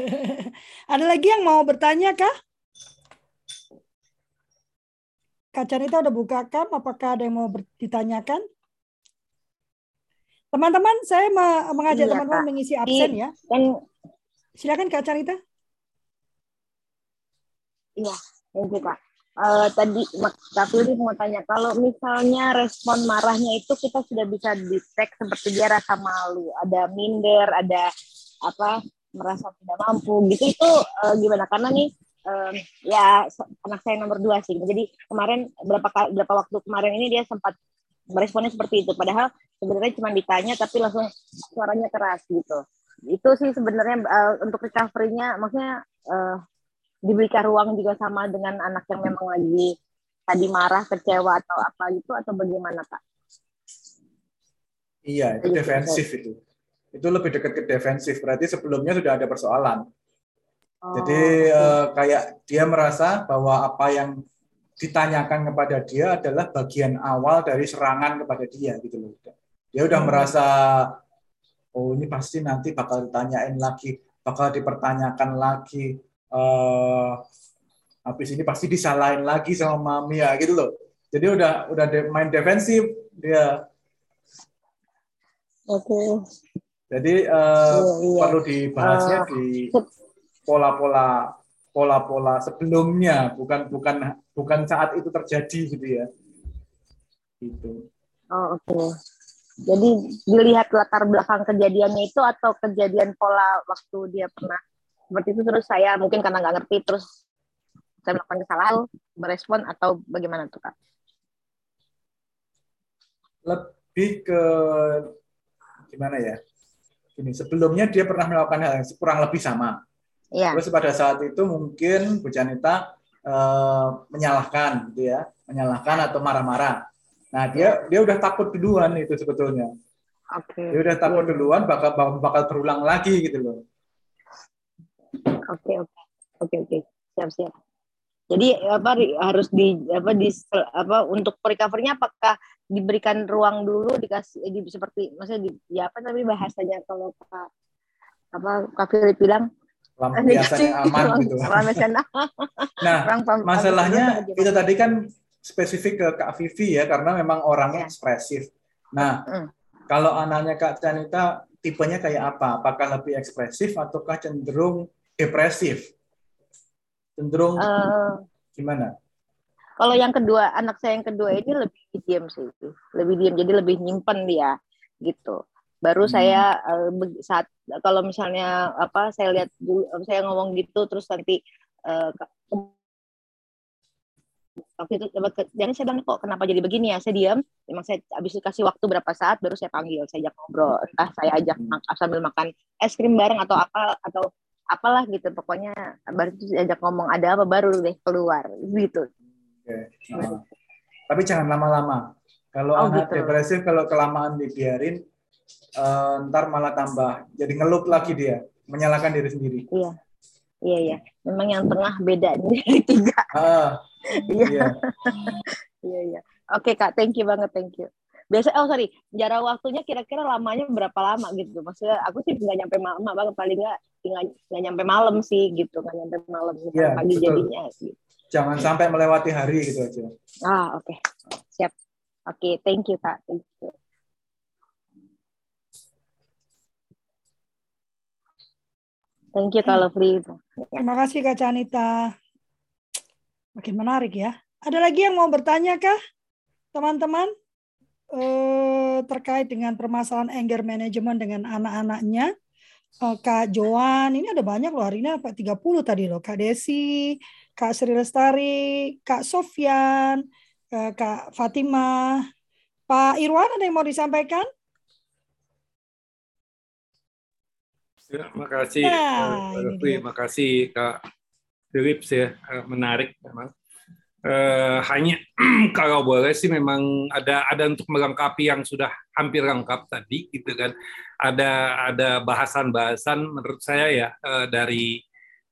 Ada lagi yang mau bertanya kah? Kak Canita udah buka cam, apakah ada yang mau ditanyakan? Teman-teman, saya mengajak iya, teman-teman mengisi absen ya. Dan Silakan Kak Carita. Iya, thank you Kak. Uh, tadi Kak Fili mau tanya, kalau misalnya respon marahnya itu kita sudah bisa detect seperti dia rasa malu, ada minder, ada apa merasa tidak mampu gitu itu uh, gimana? Karena nih um, ya anak saya nomor dua sih. Jadi kemarin berapa berapa waktu kemarin ini dia sempat meresponnya seperti itu. Padahal sebenarnya cuma ditanya tapi langsung suaranya keras gitu itu sih sebenarnya uh, untuk recovery-nya maksudnya uh, diberikan ruang juga sama dengan anak yang memang lagi tadi marah, kecewa atau apa gitu atau bagaimana Kak? Iya, itu gitu, defensif itu. Itu lebih dekat ke defensif. Berarti sebelumnya sudah ada persoalan. Oh, Jadi uh, kayak dia merasa bahwa apa yang ditanyakan kepada dia adalah bagian awal dari serangan kepada dia gitu loh. Dia udah hmm. merasa oh ini pasti nanti bakal ditanyain lagi, bakal dipertanyakan lagi. Uh, habis ini pasti disalahin lagi sama mami ya gitu loh. Jadi udah udah de main defensif dia. Oke. Okay. Jadi uh, iya, iya. perlu dibahasnya uh, di pola-pola pola-pola sebelumnya, bukan bukan bukan saat itu terjadi gitu ya. Gitu. Oh, oke. Okay. Jadi dilihat latar belakang kejadiannya itu atau kejadian pola waktu dia pernah seperti itu terus saya mungkin karena nggak ngerti terus saya melakukan kesalahan merespon atau bagaimana tuh kak? Lebih ke gimana ya? Ini sebelumnya dia pernah melakukan hal yang kurang lebih sama. Ya. Terus pada saat itu mungkin Bu Janita eh, menyalahkan, gitu ya, menyalahkan atau marah-marah. Nah dia dia udah takut duluan itu sebetulnya. Oke. Okay. Dia udah takut duluan bakal bakal terulang lagi gitu loh. Oke oke oke oke siap siap. Jadi apa harus di apa di apa untuk recovery-nya apakah diberikan ruang dulu dikasih di, seperti maksudnya di, ya apa tapi bahasanya kalau Pak apa Kak Philip bilang lampiasan aman gitu. nah, masalahnya itu tadi kan spesifik ke Kak Vivi ya karena memang orangnya ya. ekspresif. Nah, mm. kalau anaknya Kak Canita tipenya kayak apa? Apakah lebih ekspresif ataukah cenderung depresif? Cenderung uh, gimana? Kalau yang kedua, anak saya yang kedua ini lebih diam sih, lebih diam, jadi lebih nyimpen dia gitu. Baru hmm. saya uh, saat kalau misalnya apa saya lihat dulu, saya ngomong gitu, terus nanti uh, waktu itu jangan saya bilang kok kenapa jadi begini ya saya diam. Emang saya habis kasih waktu berapa saat baru saya panggil saya ajak ngobrol. Entah saya ajak makan, sambil makan es krim bareng atau apa atau apalah gitu. Pokoknya baru itu saya ajak ngomong ada apa? Baru deh keluar. Gitu. Oke. Nah. tapi jangan lama-lama. Kalau oh, anak gitu. depresif kalau kelamaan dibiarin uh, ntar malah tambah jadi ngelup lagi dia menyalahkan diri sendiri. Iya iya iya memang yang tengah beda dari tiga ah Iya. Iya. iya iya. Oke kak, thank you banget, thank you. Biasa, oh sorry, jarak waktunya kira-kira lamanya berapa lama gitu? Maksudnya aku sih nggak nyampe malam, banget paling nggak nggak nyampe malam sih gitu, nggak nyampe malam ya, pagi betul. jadinya. Gitu. Jangan sampai melewati hari gitu aja. Ah oke, okay. siap. Oke, okay, thank you kak, thank you. Thank you Kak Lovely. Terima kasih Kak Canita. Makin menarik ya. Ada lagi yang mau bertanya kah, teman-teman? Eh, terkait dengan permasalahan anger management dengan anak-anaknya. Eh, Kak Joan, ini ada banyak loh hari ini apa 30 tadi loh. Kak Desi, Kak Sri Lestari, Kak Sofyan, eh, Kak Fatima, Pak Irwan ada yang mau disampaikan? Terima kasih, ya, Terima kasih Kak Philips ya eh, menarik memang. Eh, hanya kalau boleh sih memang ada ada untuk melengkapi yang sudah hampir lengkap tadi gitu kan. Ada ada bahasan-bahasan menurut saya ya eh, dari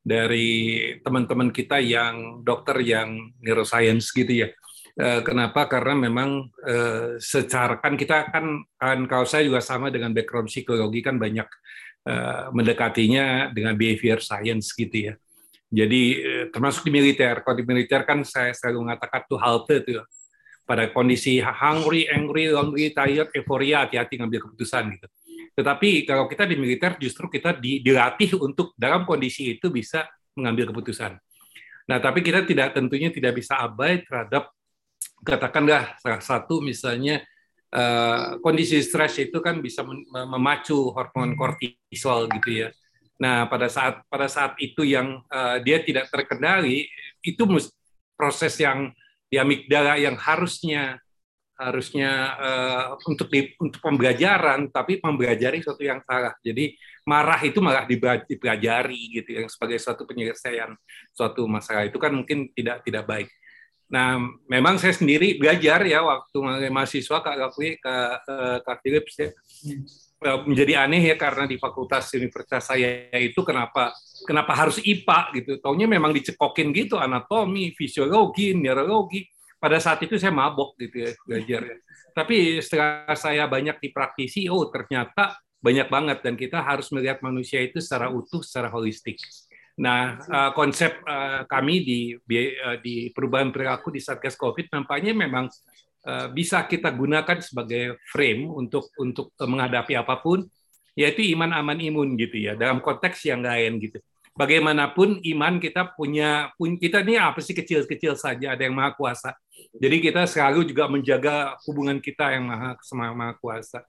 dari teman-teman kita yang dokter yang neuroscience gitu ya. Kenapa? Karena memang secara kan kita kan, kan kalau saya juga sama dengan background psikologi kan banyak mendekatinya dengan behavior science gitu ya. Jadi eh, termasuk di militer. Kalau di militer kan saya selalu mengatakan tuh halte tuh pada kondisi hungry, angry, lonely, tired, euforia, hati-hati ngambil keputusan gitu. Tetapi kalau kita di militer justru kita dilatih untuk dalam kondisi itu bisa mengambil keputusan. Nah, tapi kita tidak tentunya tidak bisa abai terhadap katakanlah salah satu misalnya uh, kondisi stres itu kan bisa memacu hormon kortisol gitu ya. Nah, pada saat pada saat itu yang uh, dia tidak terkendali, itu proses yang di amigdala yang harusnya harusnya uh, untuk di, untuk pembelajaran, tapi pembelajari sesuatu yang salah. Jadi marah itu malah dipelajari gitu yang sebagai suatu penyelesaian suatu masalah itu kan mungkin tidak tidak baik. Nah, memang saya sendiri belajar ya waktu mahasiswa Kak Gafri, Kak, Kak Philips ya. Eh, menjadi aneh ya karena di fakultas universitas saya itu kenapa kenapa harus IPA gitu. Taunya memang dicekokin gitu anatomi, fisiologi, neurologi. Pada saat itu saya mabok gitu ya belajar ya. Tapi setelah saya banyak di praktisi, oh ternyata banyak banget dan kita harus melihat manusia itu secara utuh, secara holistik. Nah, eh, konsep eh, kami di di perubahan perilaku di Satgas Covid nampaknya memang Eh, bisa kita gunakan sebagai frame untuk untuk eh, menghadapi apa pun yaitu iman aman imun gitu ya dalam konteks yang lain gitu. Bagaimanapun iman kita punya pun kita ini apa sih kecil-kecil saja ada yang maha kuasa. Jadi kita selalu juga menjaga hubungan kita yang maha sama maha kuasa.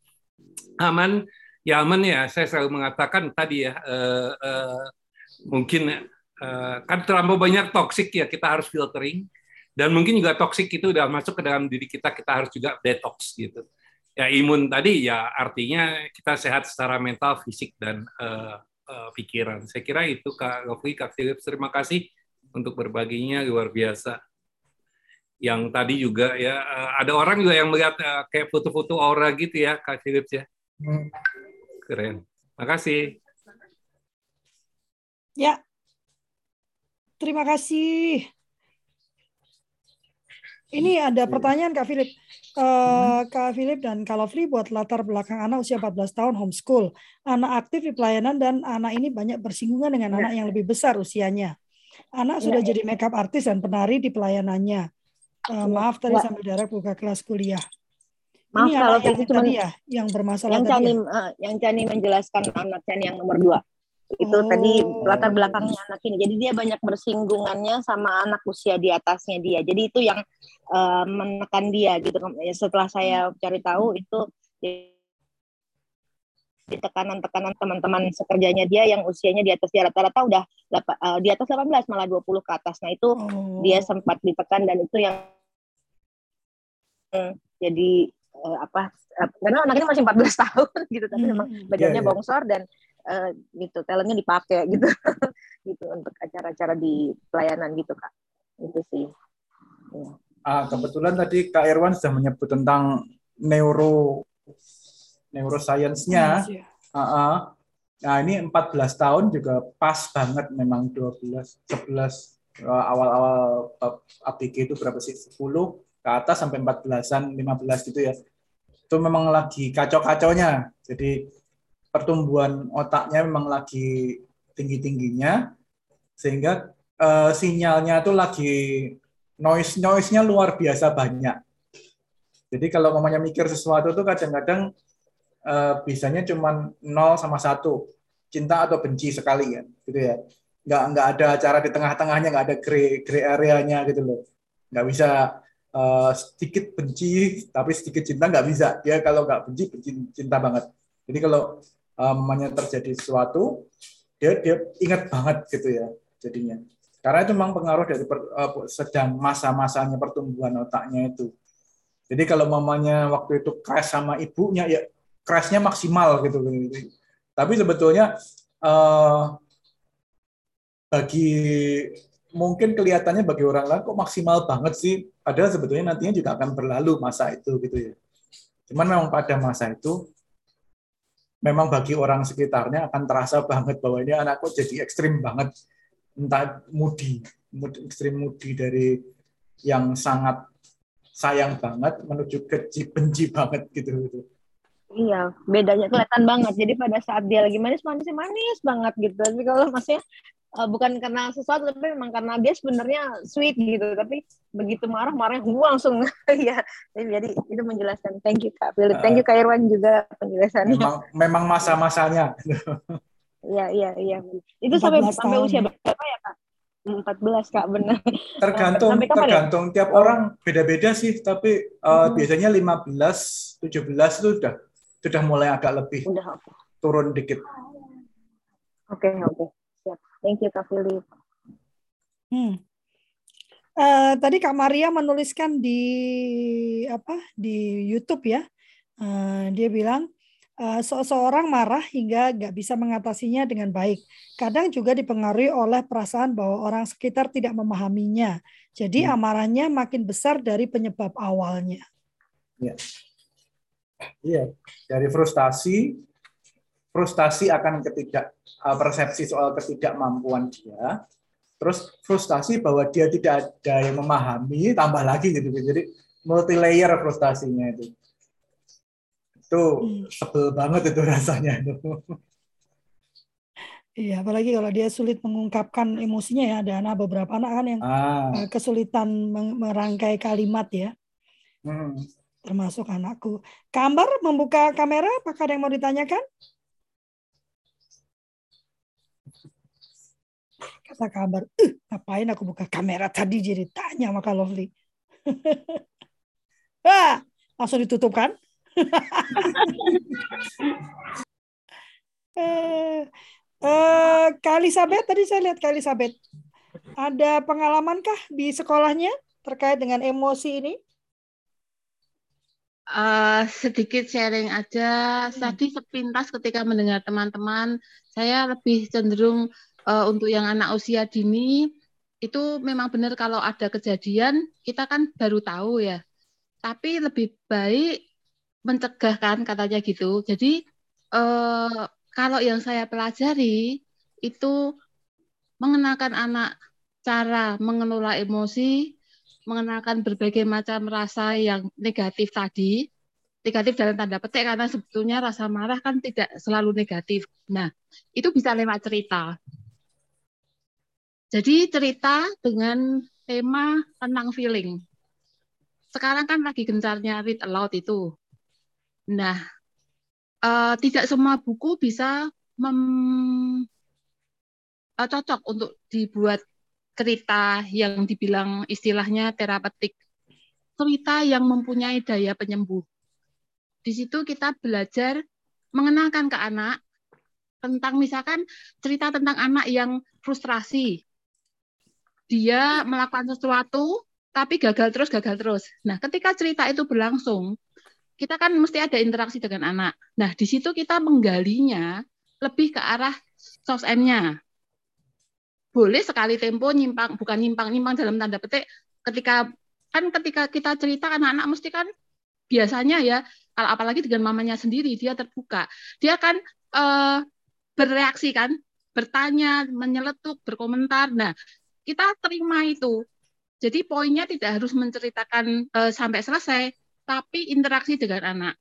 Aman ya aman ya saya selalu mengatakan tadi ya uh, uh, mungkin uh, kan terlalu banyak toksik ya kita harus filtering. Dan mungkin juga toksik itu udah masuk ke dalam diri kita kita harus juga detox gitu. Ya imun tadi ya artinya kita sehat secara mental fisik dan uh, uh, pikiran. Saya kira itu kak Gofi kak Philips terima kasih untuk berbaginya luar biasa. Yang tadi juga ya uh, ada orang juga yang melihat uh, kayak foto-foto aura gitu ya kak Philips ya. Hmm. keren. Makasih ya terima kasih ini ada pertanyaan Kak Philip. Uh, Kak Philip dan Kak Lovely buat latar belakang anak usia 14 tahun homeschool. Anak aktif di pelayanan dan anak ini banyak bersinggungan dengan ya. anak yang lebih besar usianya. Anak ya, sudah ya. jadi makeup artis dan penari di pelayanannya. Uh, maaf tadi sampai darat buka kelas kuliah. Maaf ini kalau yang tadi ya, yang bermasalah yang tadi Cani, ya? uh, yang Cani menjelaskan anak Cani yang nomor dua itu oh. tadi latar belakangnya anak ini. Jadi dia banyak bersinggungannya sama anak usia di atasnya dia. Jadi itu yang uh, menekan dia gitu. Ya, setelah saya cari tahu itu di tekanan-tekanan teman-teman sekerjanya dia yang usianya di atas dia rata-rata udah uh, di atas 18 malah 20 ke atas. Nah itu oh. dia sempat ditekan dan itu yang hmm, jadi uh, apa karena anaknya masih 14 tahun gitu tapi hmm. memang badannya yeah, yeah. bongsor dan uh, gitu talentnya dipakai gitu. Gitu untuk acara-acara di pelayanan gitu kak. Itu sih. Ya. ah, kebetulan tadi kak Irwan sudah menyebut tentang neuro neuroscience-nya. Uh, uh, nah ini 14 tahun juga pas banget memang 12 11 awal-awal ABG itu berapa sih? 10 ke atas sampai 14-an 15 gitu ya itu memang lagi kacau-kacaunya jadi pertumbuhan otaknya memang lagi tinggi-tingginya sehingga uh, sinyalnya itu lagi noise noise-nya luar biasa banyak. Jadi kalau mamanya mikir sesuatu tuh kadang-kadang uh, bisanya cuma 0 sama satu cinta atau benci sekali ya, gitu ya. Nggak nggak ada acara di tengah-tengahnya, nggak ada gray gray area-nya gitu loh. Nggak bisa uh, sedikit benci tapi sedikit cinta nggak bisa. Dia kalau nggak benci, benci cinta banget. Jadi kalau namanya terjadi sesuatu dia dia ingat banget gitu ya jadinya karena itu memang pengaruh dari per, uh, sedang masa-masanya pertumbuhan otaknya itu jadi kalau mamanya waktu itu crash sama ibunya ya crashnya maksimal gitu, gitu. tapi sebetulnya uh, bagi mungkin kelihatannya bagi orang lain kok maksimal banget sih. Padahal sebetulnya nantinya juga akan berlalu masa itu gitu ya. Cuman memang pada masa itu memang bagi orang sekitarnya akan terasa banget bahwa ini anakku jadi ekstrim banget. Entah mudi, ekstrim mudi dari yang sangat sayang banget menuju ke benci banget gitu gitu. Iya, bedanya kelihatan banget. Jadi pada saat dia lagi manis, manis, manis banget gitu. Tapi kalau maksudnya uh, bukan karena sesuatu, tapi memang karena dia sebenarnya sweet gitu. Tapi begitu marah, marahnya langsung. ya, jadi itu menjelaskan. Thank you Kak Philip. Thank you Kak Irwan juga penjelasannya. Memang, memang masa-masanya. Iya, iya, iya. Itu sampai sampai usia berapa ya Kak? 14 Kak, benar. Tergantung ya? tergantung ya? tiap orang beda-beda sih, tapi uh, hmm. biasanya 15, 17 itu udah sudah mulai agak lebih Udah, turun dikit. Oke, okay, oke. Okay. Thank you, Kak Philip. Hmm. Uh, tadi Kak Maria menuliskan di apa di YouTube ya, uh, dia bilang uh, seseorang marah hingga nggak bisa mengatasinya dengan baik. Kadang juga dipengaruhi oleh perasaan bahwa orang sekitar tidak memahaminya. Jadi hmm. amarahnya makin besar dari penyebab awalnya. Ya. Iya, dari frustasi, frustasi akan ketidak uh, persepsi soal ketidakmampuan dia, terus frustasi bahwa dia tidak ada yang memahami, tambah lagi gitu. Jadi multi layer frustasinya itu. Itu hmm. sebel banget itu rasanya itu. Iya, apalagi kalau dia sulit mengungkapkan emosinya ya. Ada anak beberapa anak kan yang ah. Uh, kesulitan merangkai kalimat ya. Hmm termasuk anakku. Kambar membuka kamera, apakah ada yang mau ditanyakan? Kata kabar, uh, ngapain aku buka kamera tadi jadi tanya sama Kak Lovely. ah, langsung ditutup kan? eh, eh, Kak Elizabeth, tadi saya lihat Kak Elizabeth. Ada pengalaman kah di sekolahnya terkait dengan emosi ini? Uh, sedikit sharing aja. Hmm. Tadi sepintas ketika mendengar teman-teman, saya lebih cenderung uh, untuk yang anak usia dini itu memang benar kalau ada kejadian kita kan baru tahu ya. Tapi lebih baik mencegah kan katanya gitu. Jadi uh, kalau yang saya pelajari itu mengenalkan anak cara mengelola emosi mengenalkan berbagai macam rasa yang negatif tadi, negatif dalam tanda petik karena sebetulnya rasa marah kan tidak selalu negatif. Nah, itu bisa lewat cerita. Jadi cerita dengan tema tentang feeling. Sekarang kan lagi gencarnya read aloud itu. Nah, uh, tidak semua buku bisa mem, uh, cocok untuk dibuat cerita yang dibilang istilahnya terapeutik, cerita yang mempunyai daya penyembuh. Di situ kita belajar mengenalkan ke anak tentang misalkan cerita tentang anak yang frustrasi. Dia melakukan sesuatu tapi gagal terus, gagal terus. Nah, ketika cerita itu berlangsung, kita kan mesti ada interaksi dengan anak. Nah, di situ kita menggalinya lebih ke arah soft end-nya boleh sekali tempo nyimpang bukan nyimpang nyimpang dalam tanda petik ketika kan ketika kita cerita anak-anak mesti kan biasanya ya kalau apalagi dengan mamanya sendiri dia terbuka dia kan uh, bereaksi kan bertanya menyeletuk berkomentar nah kita terima itu jadi poinnya tidak harus menceritakan uh, sampai selesai tapi interaksi dengan anak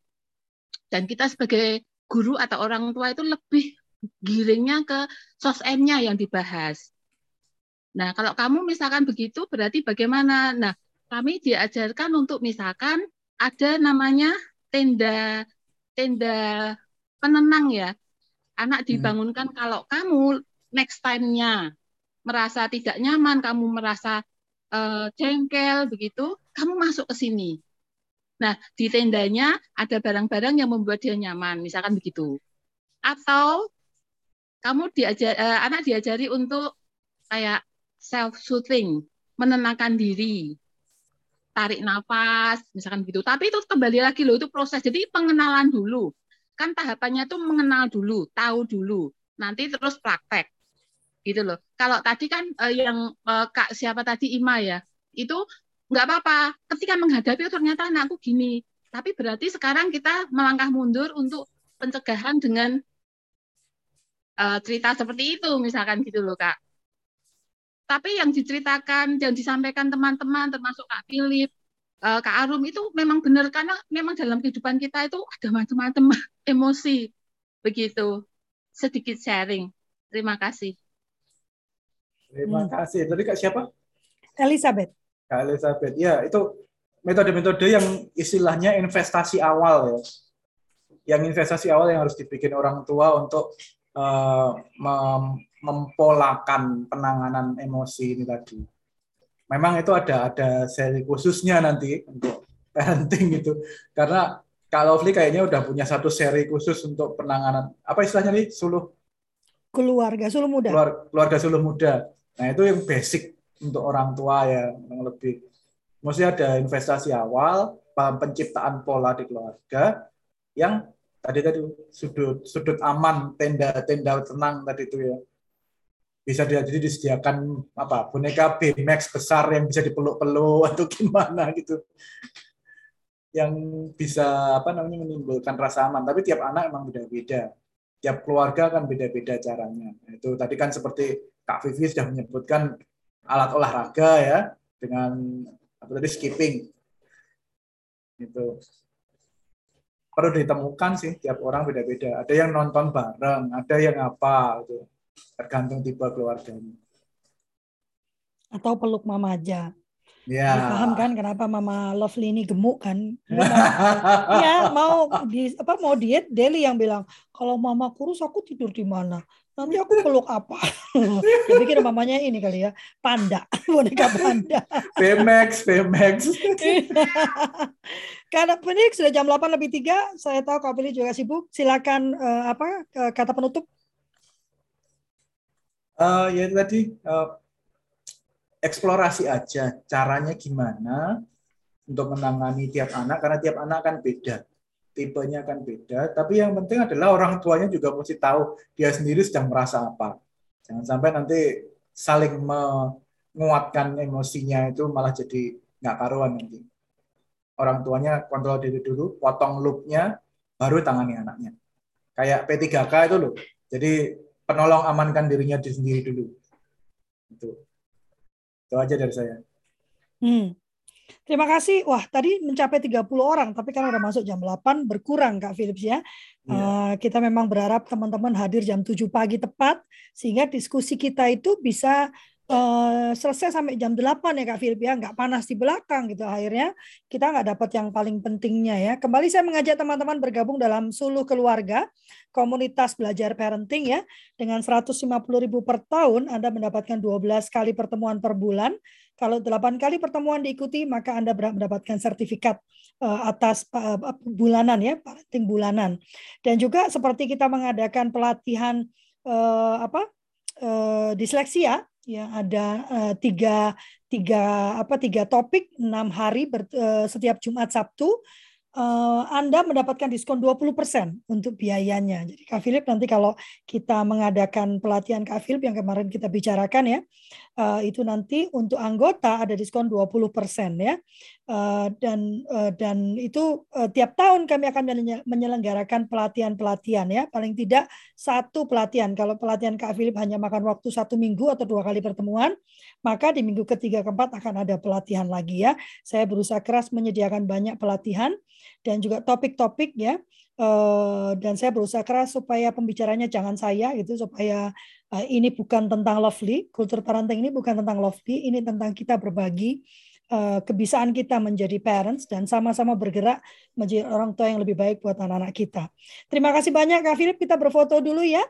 dan kita sebagai guru atau orang tua itu lebih giringnya ke sos nya yang dibahas Nah, kalau kamu misalkan begitu, berarti bagaimana? Nah, kami diajarkan untuk misalkan ada namanya tenda tenda penenang ya. Anak hmm. dibangunkan hmm. kalau kamu next time-nya merasa tidak nyaman, kamu merasa uh, jengkel begitu, kamu masuk ke sini. Nah, di tendanya ada barang-barang yang membuat dia nyaman, misalkan begitu. Atau kamu diajar, uh, anak diajari untuk kayak self-soothing, menenangkan diri, tarik nafas, misalkan gitu. Tapi itu kembali lagi loh, itu proses. Jadi pengenalan dulu. Kan tahapannya itu mengenal dulu, tahu dulu. Nanti terus praktek. Gitu loh. kalau tadi kan uh, yang uh, kak siapa tadi Ima ya itu nggak apa-apa. Ketika menghadapi oh, ternyata anakku gini. Tapi berarti sekarang kita melangkah mundur untuk pencegahan dengan uh, cerita seperti itu misalkan gitu loh kak. Tapi yang diceritakan yang disampaikan teman-teman termasuk kak Philip uh, kak Arum itu memang benar karena memang dalam kehidupan kita itu ada macam-macam emosi. Begitu. Sedikit sharing. Terima kasih terima hmm. kasih. Tadi kak siapa? Elizabeth. Kak Elizabeth. Ya itu metode-metode yang istilahnya investasi awal ya. Yang investasi awal yang harus dibikin orang tua untuk uh, mem mempolakan penanganan emosi ini tadi. Memang itu ada ada seri khususnya nanti untuk parenting itu karena Kak Lovely kayaknya udah punya satu seri khusus untuk penanganan apa istilahnya nih? Suluh? Keluarga suluh muda. Keluarga, keluarga suluh muda. Nah itu yang basic untuk orang tua ya yang lebih mesti ada investasi awal penciptaan pola di keluarga yang tadi tadi sudut sudut aman tenda tenda tenang tadi itu ya. Bisa jadi disediakan apa boneka B-Max besar yang bisa dipeluk-peluk atau gimana gitu. Yang bisa apa namanya menimbulkan rasa aman. Tapi tiap anak emang beda-beda. Tiap keluarga kan beda-beda caranya. Itu tadi kan seperti Kak Vivi sudah menyebutkan alat olahraga ya dengan apa tadi skipping itu perlu ditemukan sih tiap orang beda-beda. Ada yang nonton bareng, ada yang apa itu tergantung tipe keluarganya. Atau peluk mama aja. Ya. paham kan kenapa Mama Lovely ini gemuk kan? Iya mau di apa mau diet Deli yang bilang kalau Mama kurus aku tidur di mana? Nanti aku peluk apa? Saya pikir mamanya ini kali ya panda boneka panda. Pemax Pemax. Karena ini sudah jam 8 lebih 3, saya tahu Kak Billy juga sibuk. Silakan uh, apa kata penutup? Uh, ya tadi uh, eksplorasi aja caranya gimana untuk menangani tiap anak karena tiap anak kan beda tipenya kan beda tapi yang penting adalah orang tuanya juga mesti tahu dia sendiri sedang merasa apa jangan sampai nanti saling menguatkan emosinya itu malah jadi nggak karuan nanti orang tuanya kontrol diri dulu, potong loopnya, baru tangani anaknya. Kayak P3K itu loh. Jadi penolong amankan dirinya di sendiri dulu. Itu. Itu aja dari saya. Hmm. Terima kasih. Wah, tadi mencapai 30 orang, tapi kan udah masuk jam 8 berkurang Kak Philips ya. Yeah. Uh, kita memang berharap teman-teman hadir jam 7 pagi tepat sehingga diskusi kita itu bisa uh, selesai sampai jam 8 ya Kak Philip ya, nggak panas di belakang gitu. Akhirnya kita nggak dapat yang paling pentingnya ya. Kembali saya mengajak teman-teman bergabung dalam Suluh Keluarga, komunitas belajar parenting ya. Dengan 150 ribu per tahun, Anda mendapatkan 12 kali pertemuan per bulan. Kalau 8 kali pertemuan diikuti, maka Anda mendapatkan sertifikat uh, atas uh, bulanan ya, parenting bulanan. Dan juga seperti kita mengadakan pelatihan uh, apa uh, disleksia ya ada uh, tiga tiga apa tiga topik enam hari ber, uh, setiap Jumat Sabtu uh, Anda mendapatkan diskon 20% untuk biayanya. Jadi Kak Philip nanti kalau kita mengadakan pelatihan Kak Philip yang kemarin kita bicarakan ya, uh, itu nanti untuk anggota ada diskon 20% ya. Uh, dan uh, dan itu uh, tiap tahun kami akan menyelenggarakan pelatihan-pelatihan ya, paling tidak satu pelatihan. Kalau pelatihan Kak Philip hanya makan waktu satu minggu atau dua kali pertemuan, maka di minggu ketiga keempat akan ada pelatihan lagi ya. Saya berusaha keras menyediakan banyak pelatihan dan juga topik-topik ya. Uh, dan saya berusaha keras supaya pembicaranya jangan saya gitu supaya ini bukan tentang lovely kultur parenting ini bukan tentang lovely ini tentang kita berbagi uh, kebisaan kita menjadi parents dan sama-sama bergerak menjadi orang tua yang lebih baik buat anak-anak kita. Terima kasih banyak kak Philip. Kita berfoto dulu ya.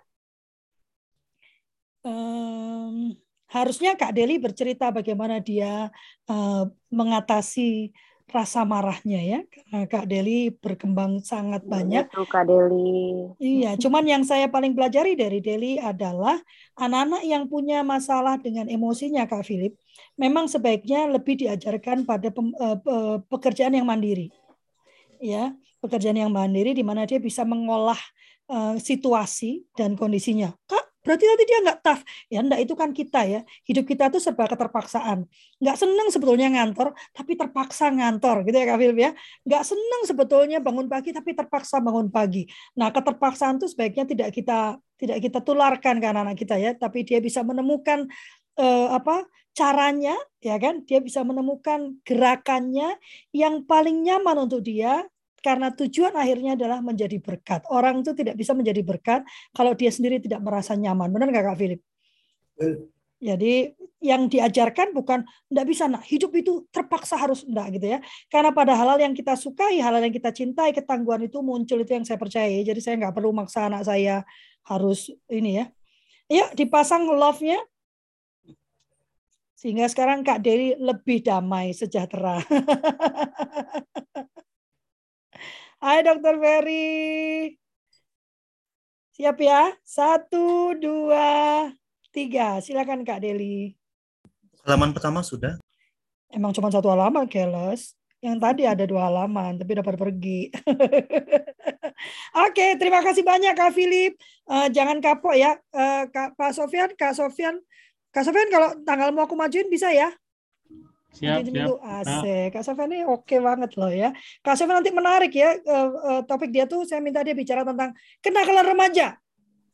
Um, harusnya kak Deli bercerita bagaimana dia uh, mengatasi rasa marahnya ya karena Kak Deli berkembang sangat iya, banyak. Itu Kak Deli. Iya, cuman yang saya paling pelajari dari Deli adalah anak-anak yang punya masalah dengan emosinya Kak Philip, memang sebaiknya lebih diajarkan pada eh, pekerjaan yang mandiri. Ya, pekerjaan yang mandiri di mana dia bisa mengolah uh, situasi dan kondisinya. Kak, berarti nanti dia nggak tough. Ya enggak, itu kan kita ya. Hidup kita tuh serba keterpaksaan. Nggak seneng sebetulnya ngantor, tapi terpaksa ngantor gitu ya Kak Philip ya. Nggak seneng sebetulnya bangun pagi, tapi terpaksa bangun pagi. Nah keterpaksaan tuh sebaiknya tidak kita tidak kita tularkan ke anak-anak kita ya, tapi dia bisa menemukan eh, apa caranya ya kan dia bisa menemukan gerakannya yang paling nyaman untuk dia karena tujuan akhirnya adalah menjadi berkat. Orang itu tidak bisa menjadi berkat kalau dia sendiri tidak merasa nyaman. Benar nggak Kak Philip? Jadi yang diajarkan bukan tidak bisa nak hidup itu terpaksa harus enggak gitu ya. Karena pada hal-hal yang kita sukai, hal-hal yang kita cintai, ketangguhan itu muncul itu yang saya percaya. Jadi saya nggak perlu maksa anak saya harus ini ya. Ya dipasang love-nya sehingga sekarang Kak Dewi lebih damai, sejahtera. Hai Dokter Ferry. Siap ya? Satu, dua, tiga. Silakan Kak Deli. Halaman pertama sudah. Emang cuma satu halaman, Keles. Yang tadi ada dua halaman, tapi dapat pergi. Oke, terima kasih banyak Kak Philip. Uh, jangan kapok ya, uh, Kak, Pak Sofian, Kak Sofian. Kak Sofian kalau tanggal mau aku majuin bisa ya? Siap, siap. dulu. Asik. Kak Sofian ini oke banget loh ya. Kak Sofian nanti menarik ya. eh, eh, topik dia tuh saya minta dia bicara tentang kenakalan remaja.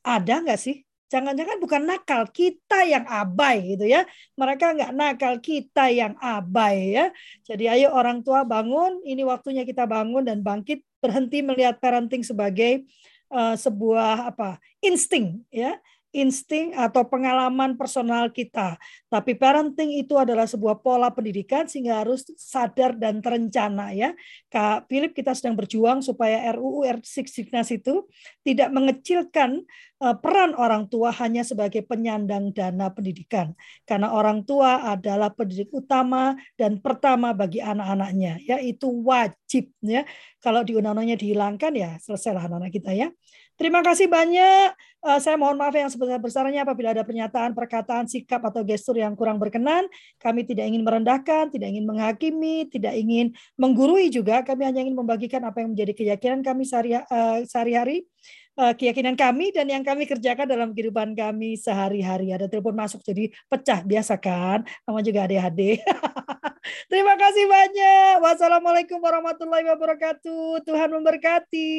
Ada nggak sih? Jangan-jangan bukan nakal, kita yang abai gitu ya. Mereka nggak nakal, kita yang abai ya. Jadi ayo orang tua bangun, ini waktunya kita bangun dan bangkit, berhenti melihat parenting sebagai eh, sebuah apa insting ya insting atau pengalaman personal kita. Tapi parenting itu adalah sebuah pola pendidikan sehingga harus sadar dan terencana ya. Kak Philip kita sedang berjuang supaya RUU R6 itu tidak mengecilkan eh, peran orang tua hanya sebagai penyandang dana pendidikan. Karena orang tua adalah pendidik utama dan pertama bagi anak-anaknya ya itu wajib ya. Kalau di undang-undangnya dihilangkan ya selesailah anak-anak kita ya. Terima kasih banyak. Uh, saya mohon maaf yang sebesar-besarnya apabila ada pernyataan, perkataan, sikap, atau gestur yang kurang berkenan. Kami tidak ingin merendahkan, tidak ingin menghakimi, tidak ingin menggurui juga. Kami hanya ingin membagikan apa yang menjadi keyakinan kami sehari-hari, uh, keyakinan kami, dan yang kami kerjakan dalam kehidupan kami sehari-hari. Ada telepon masuk jadi pecah, biasa kan? Sama juga ADHD. Terima kasih banyak. Wassalamualaikum warahmatullahi wabarakatuh. Tuhan memberkati.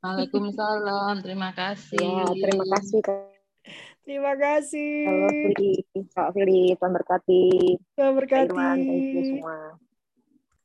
Waalaikumsalam. Terima kasih. Ya, terima kasih. Terima kasih. Kak Fili, Kak Fili, Tuhan berkati. Tuhan berkati. Thank you semua.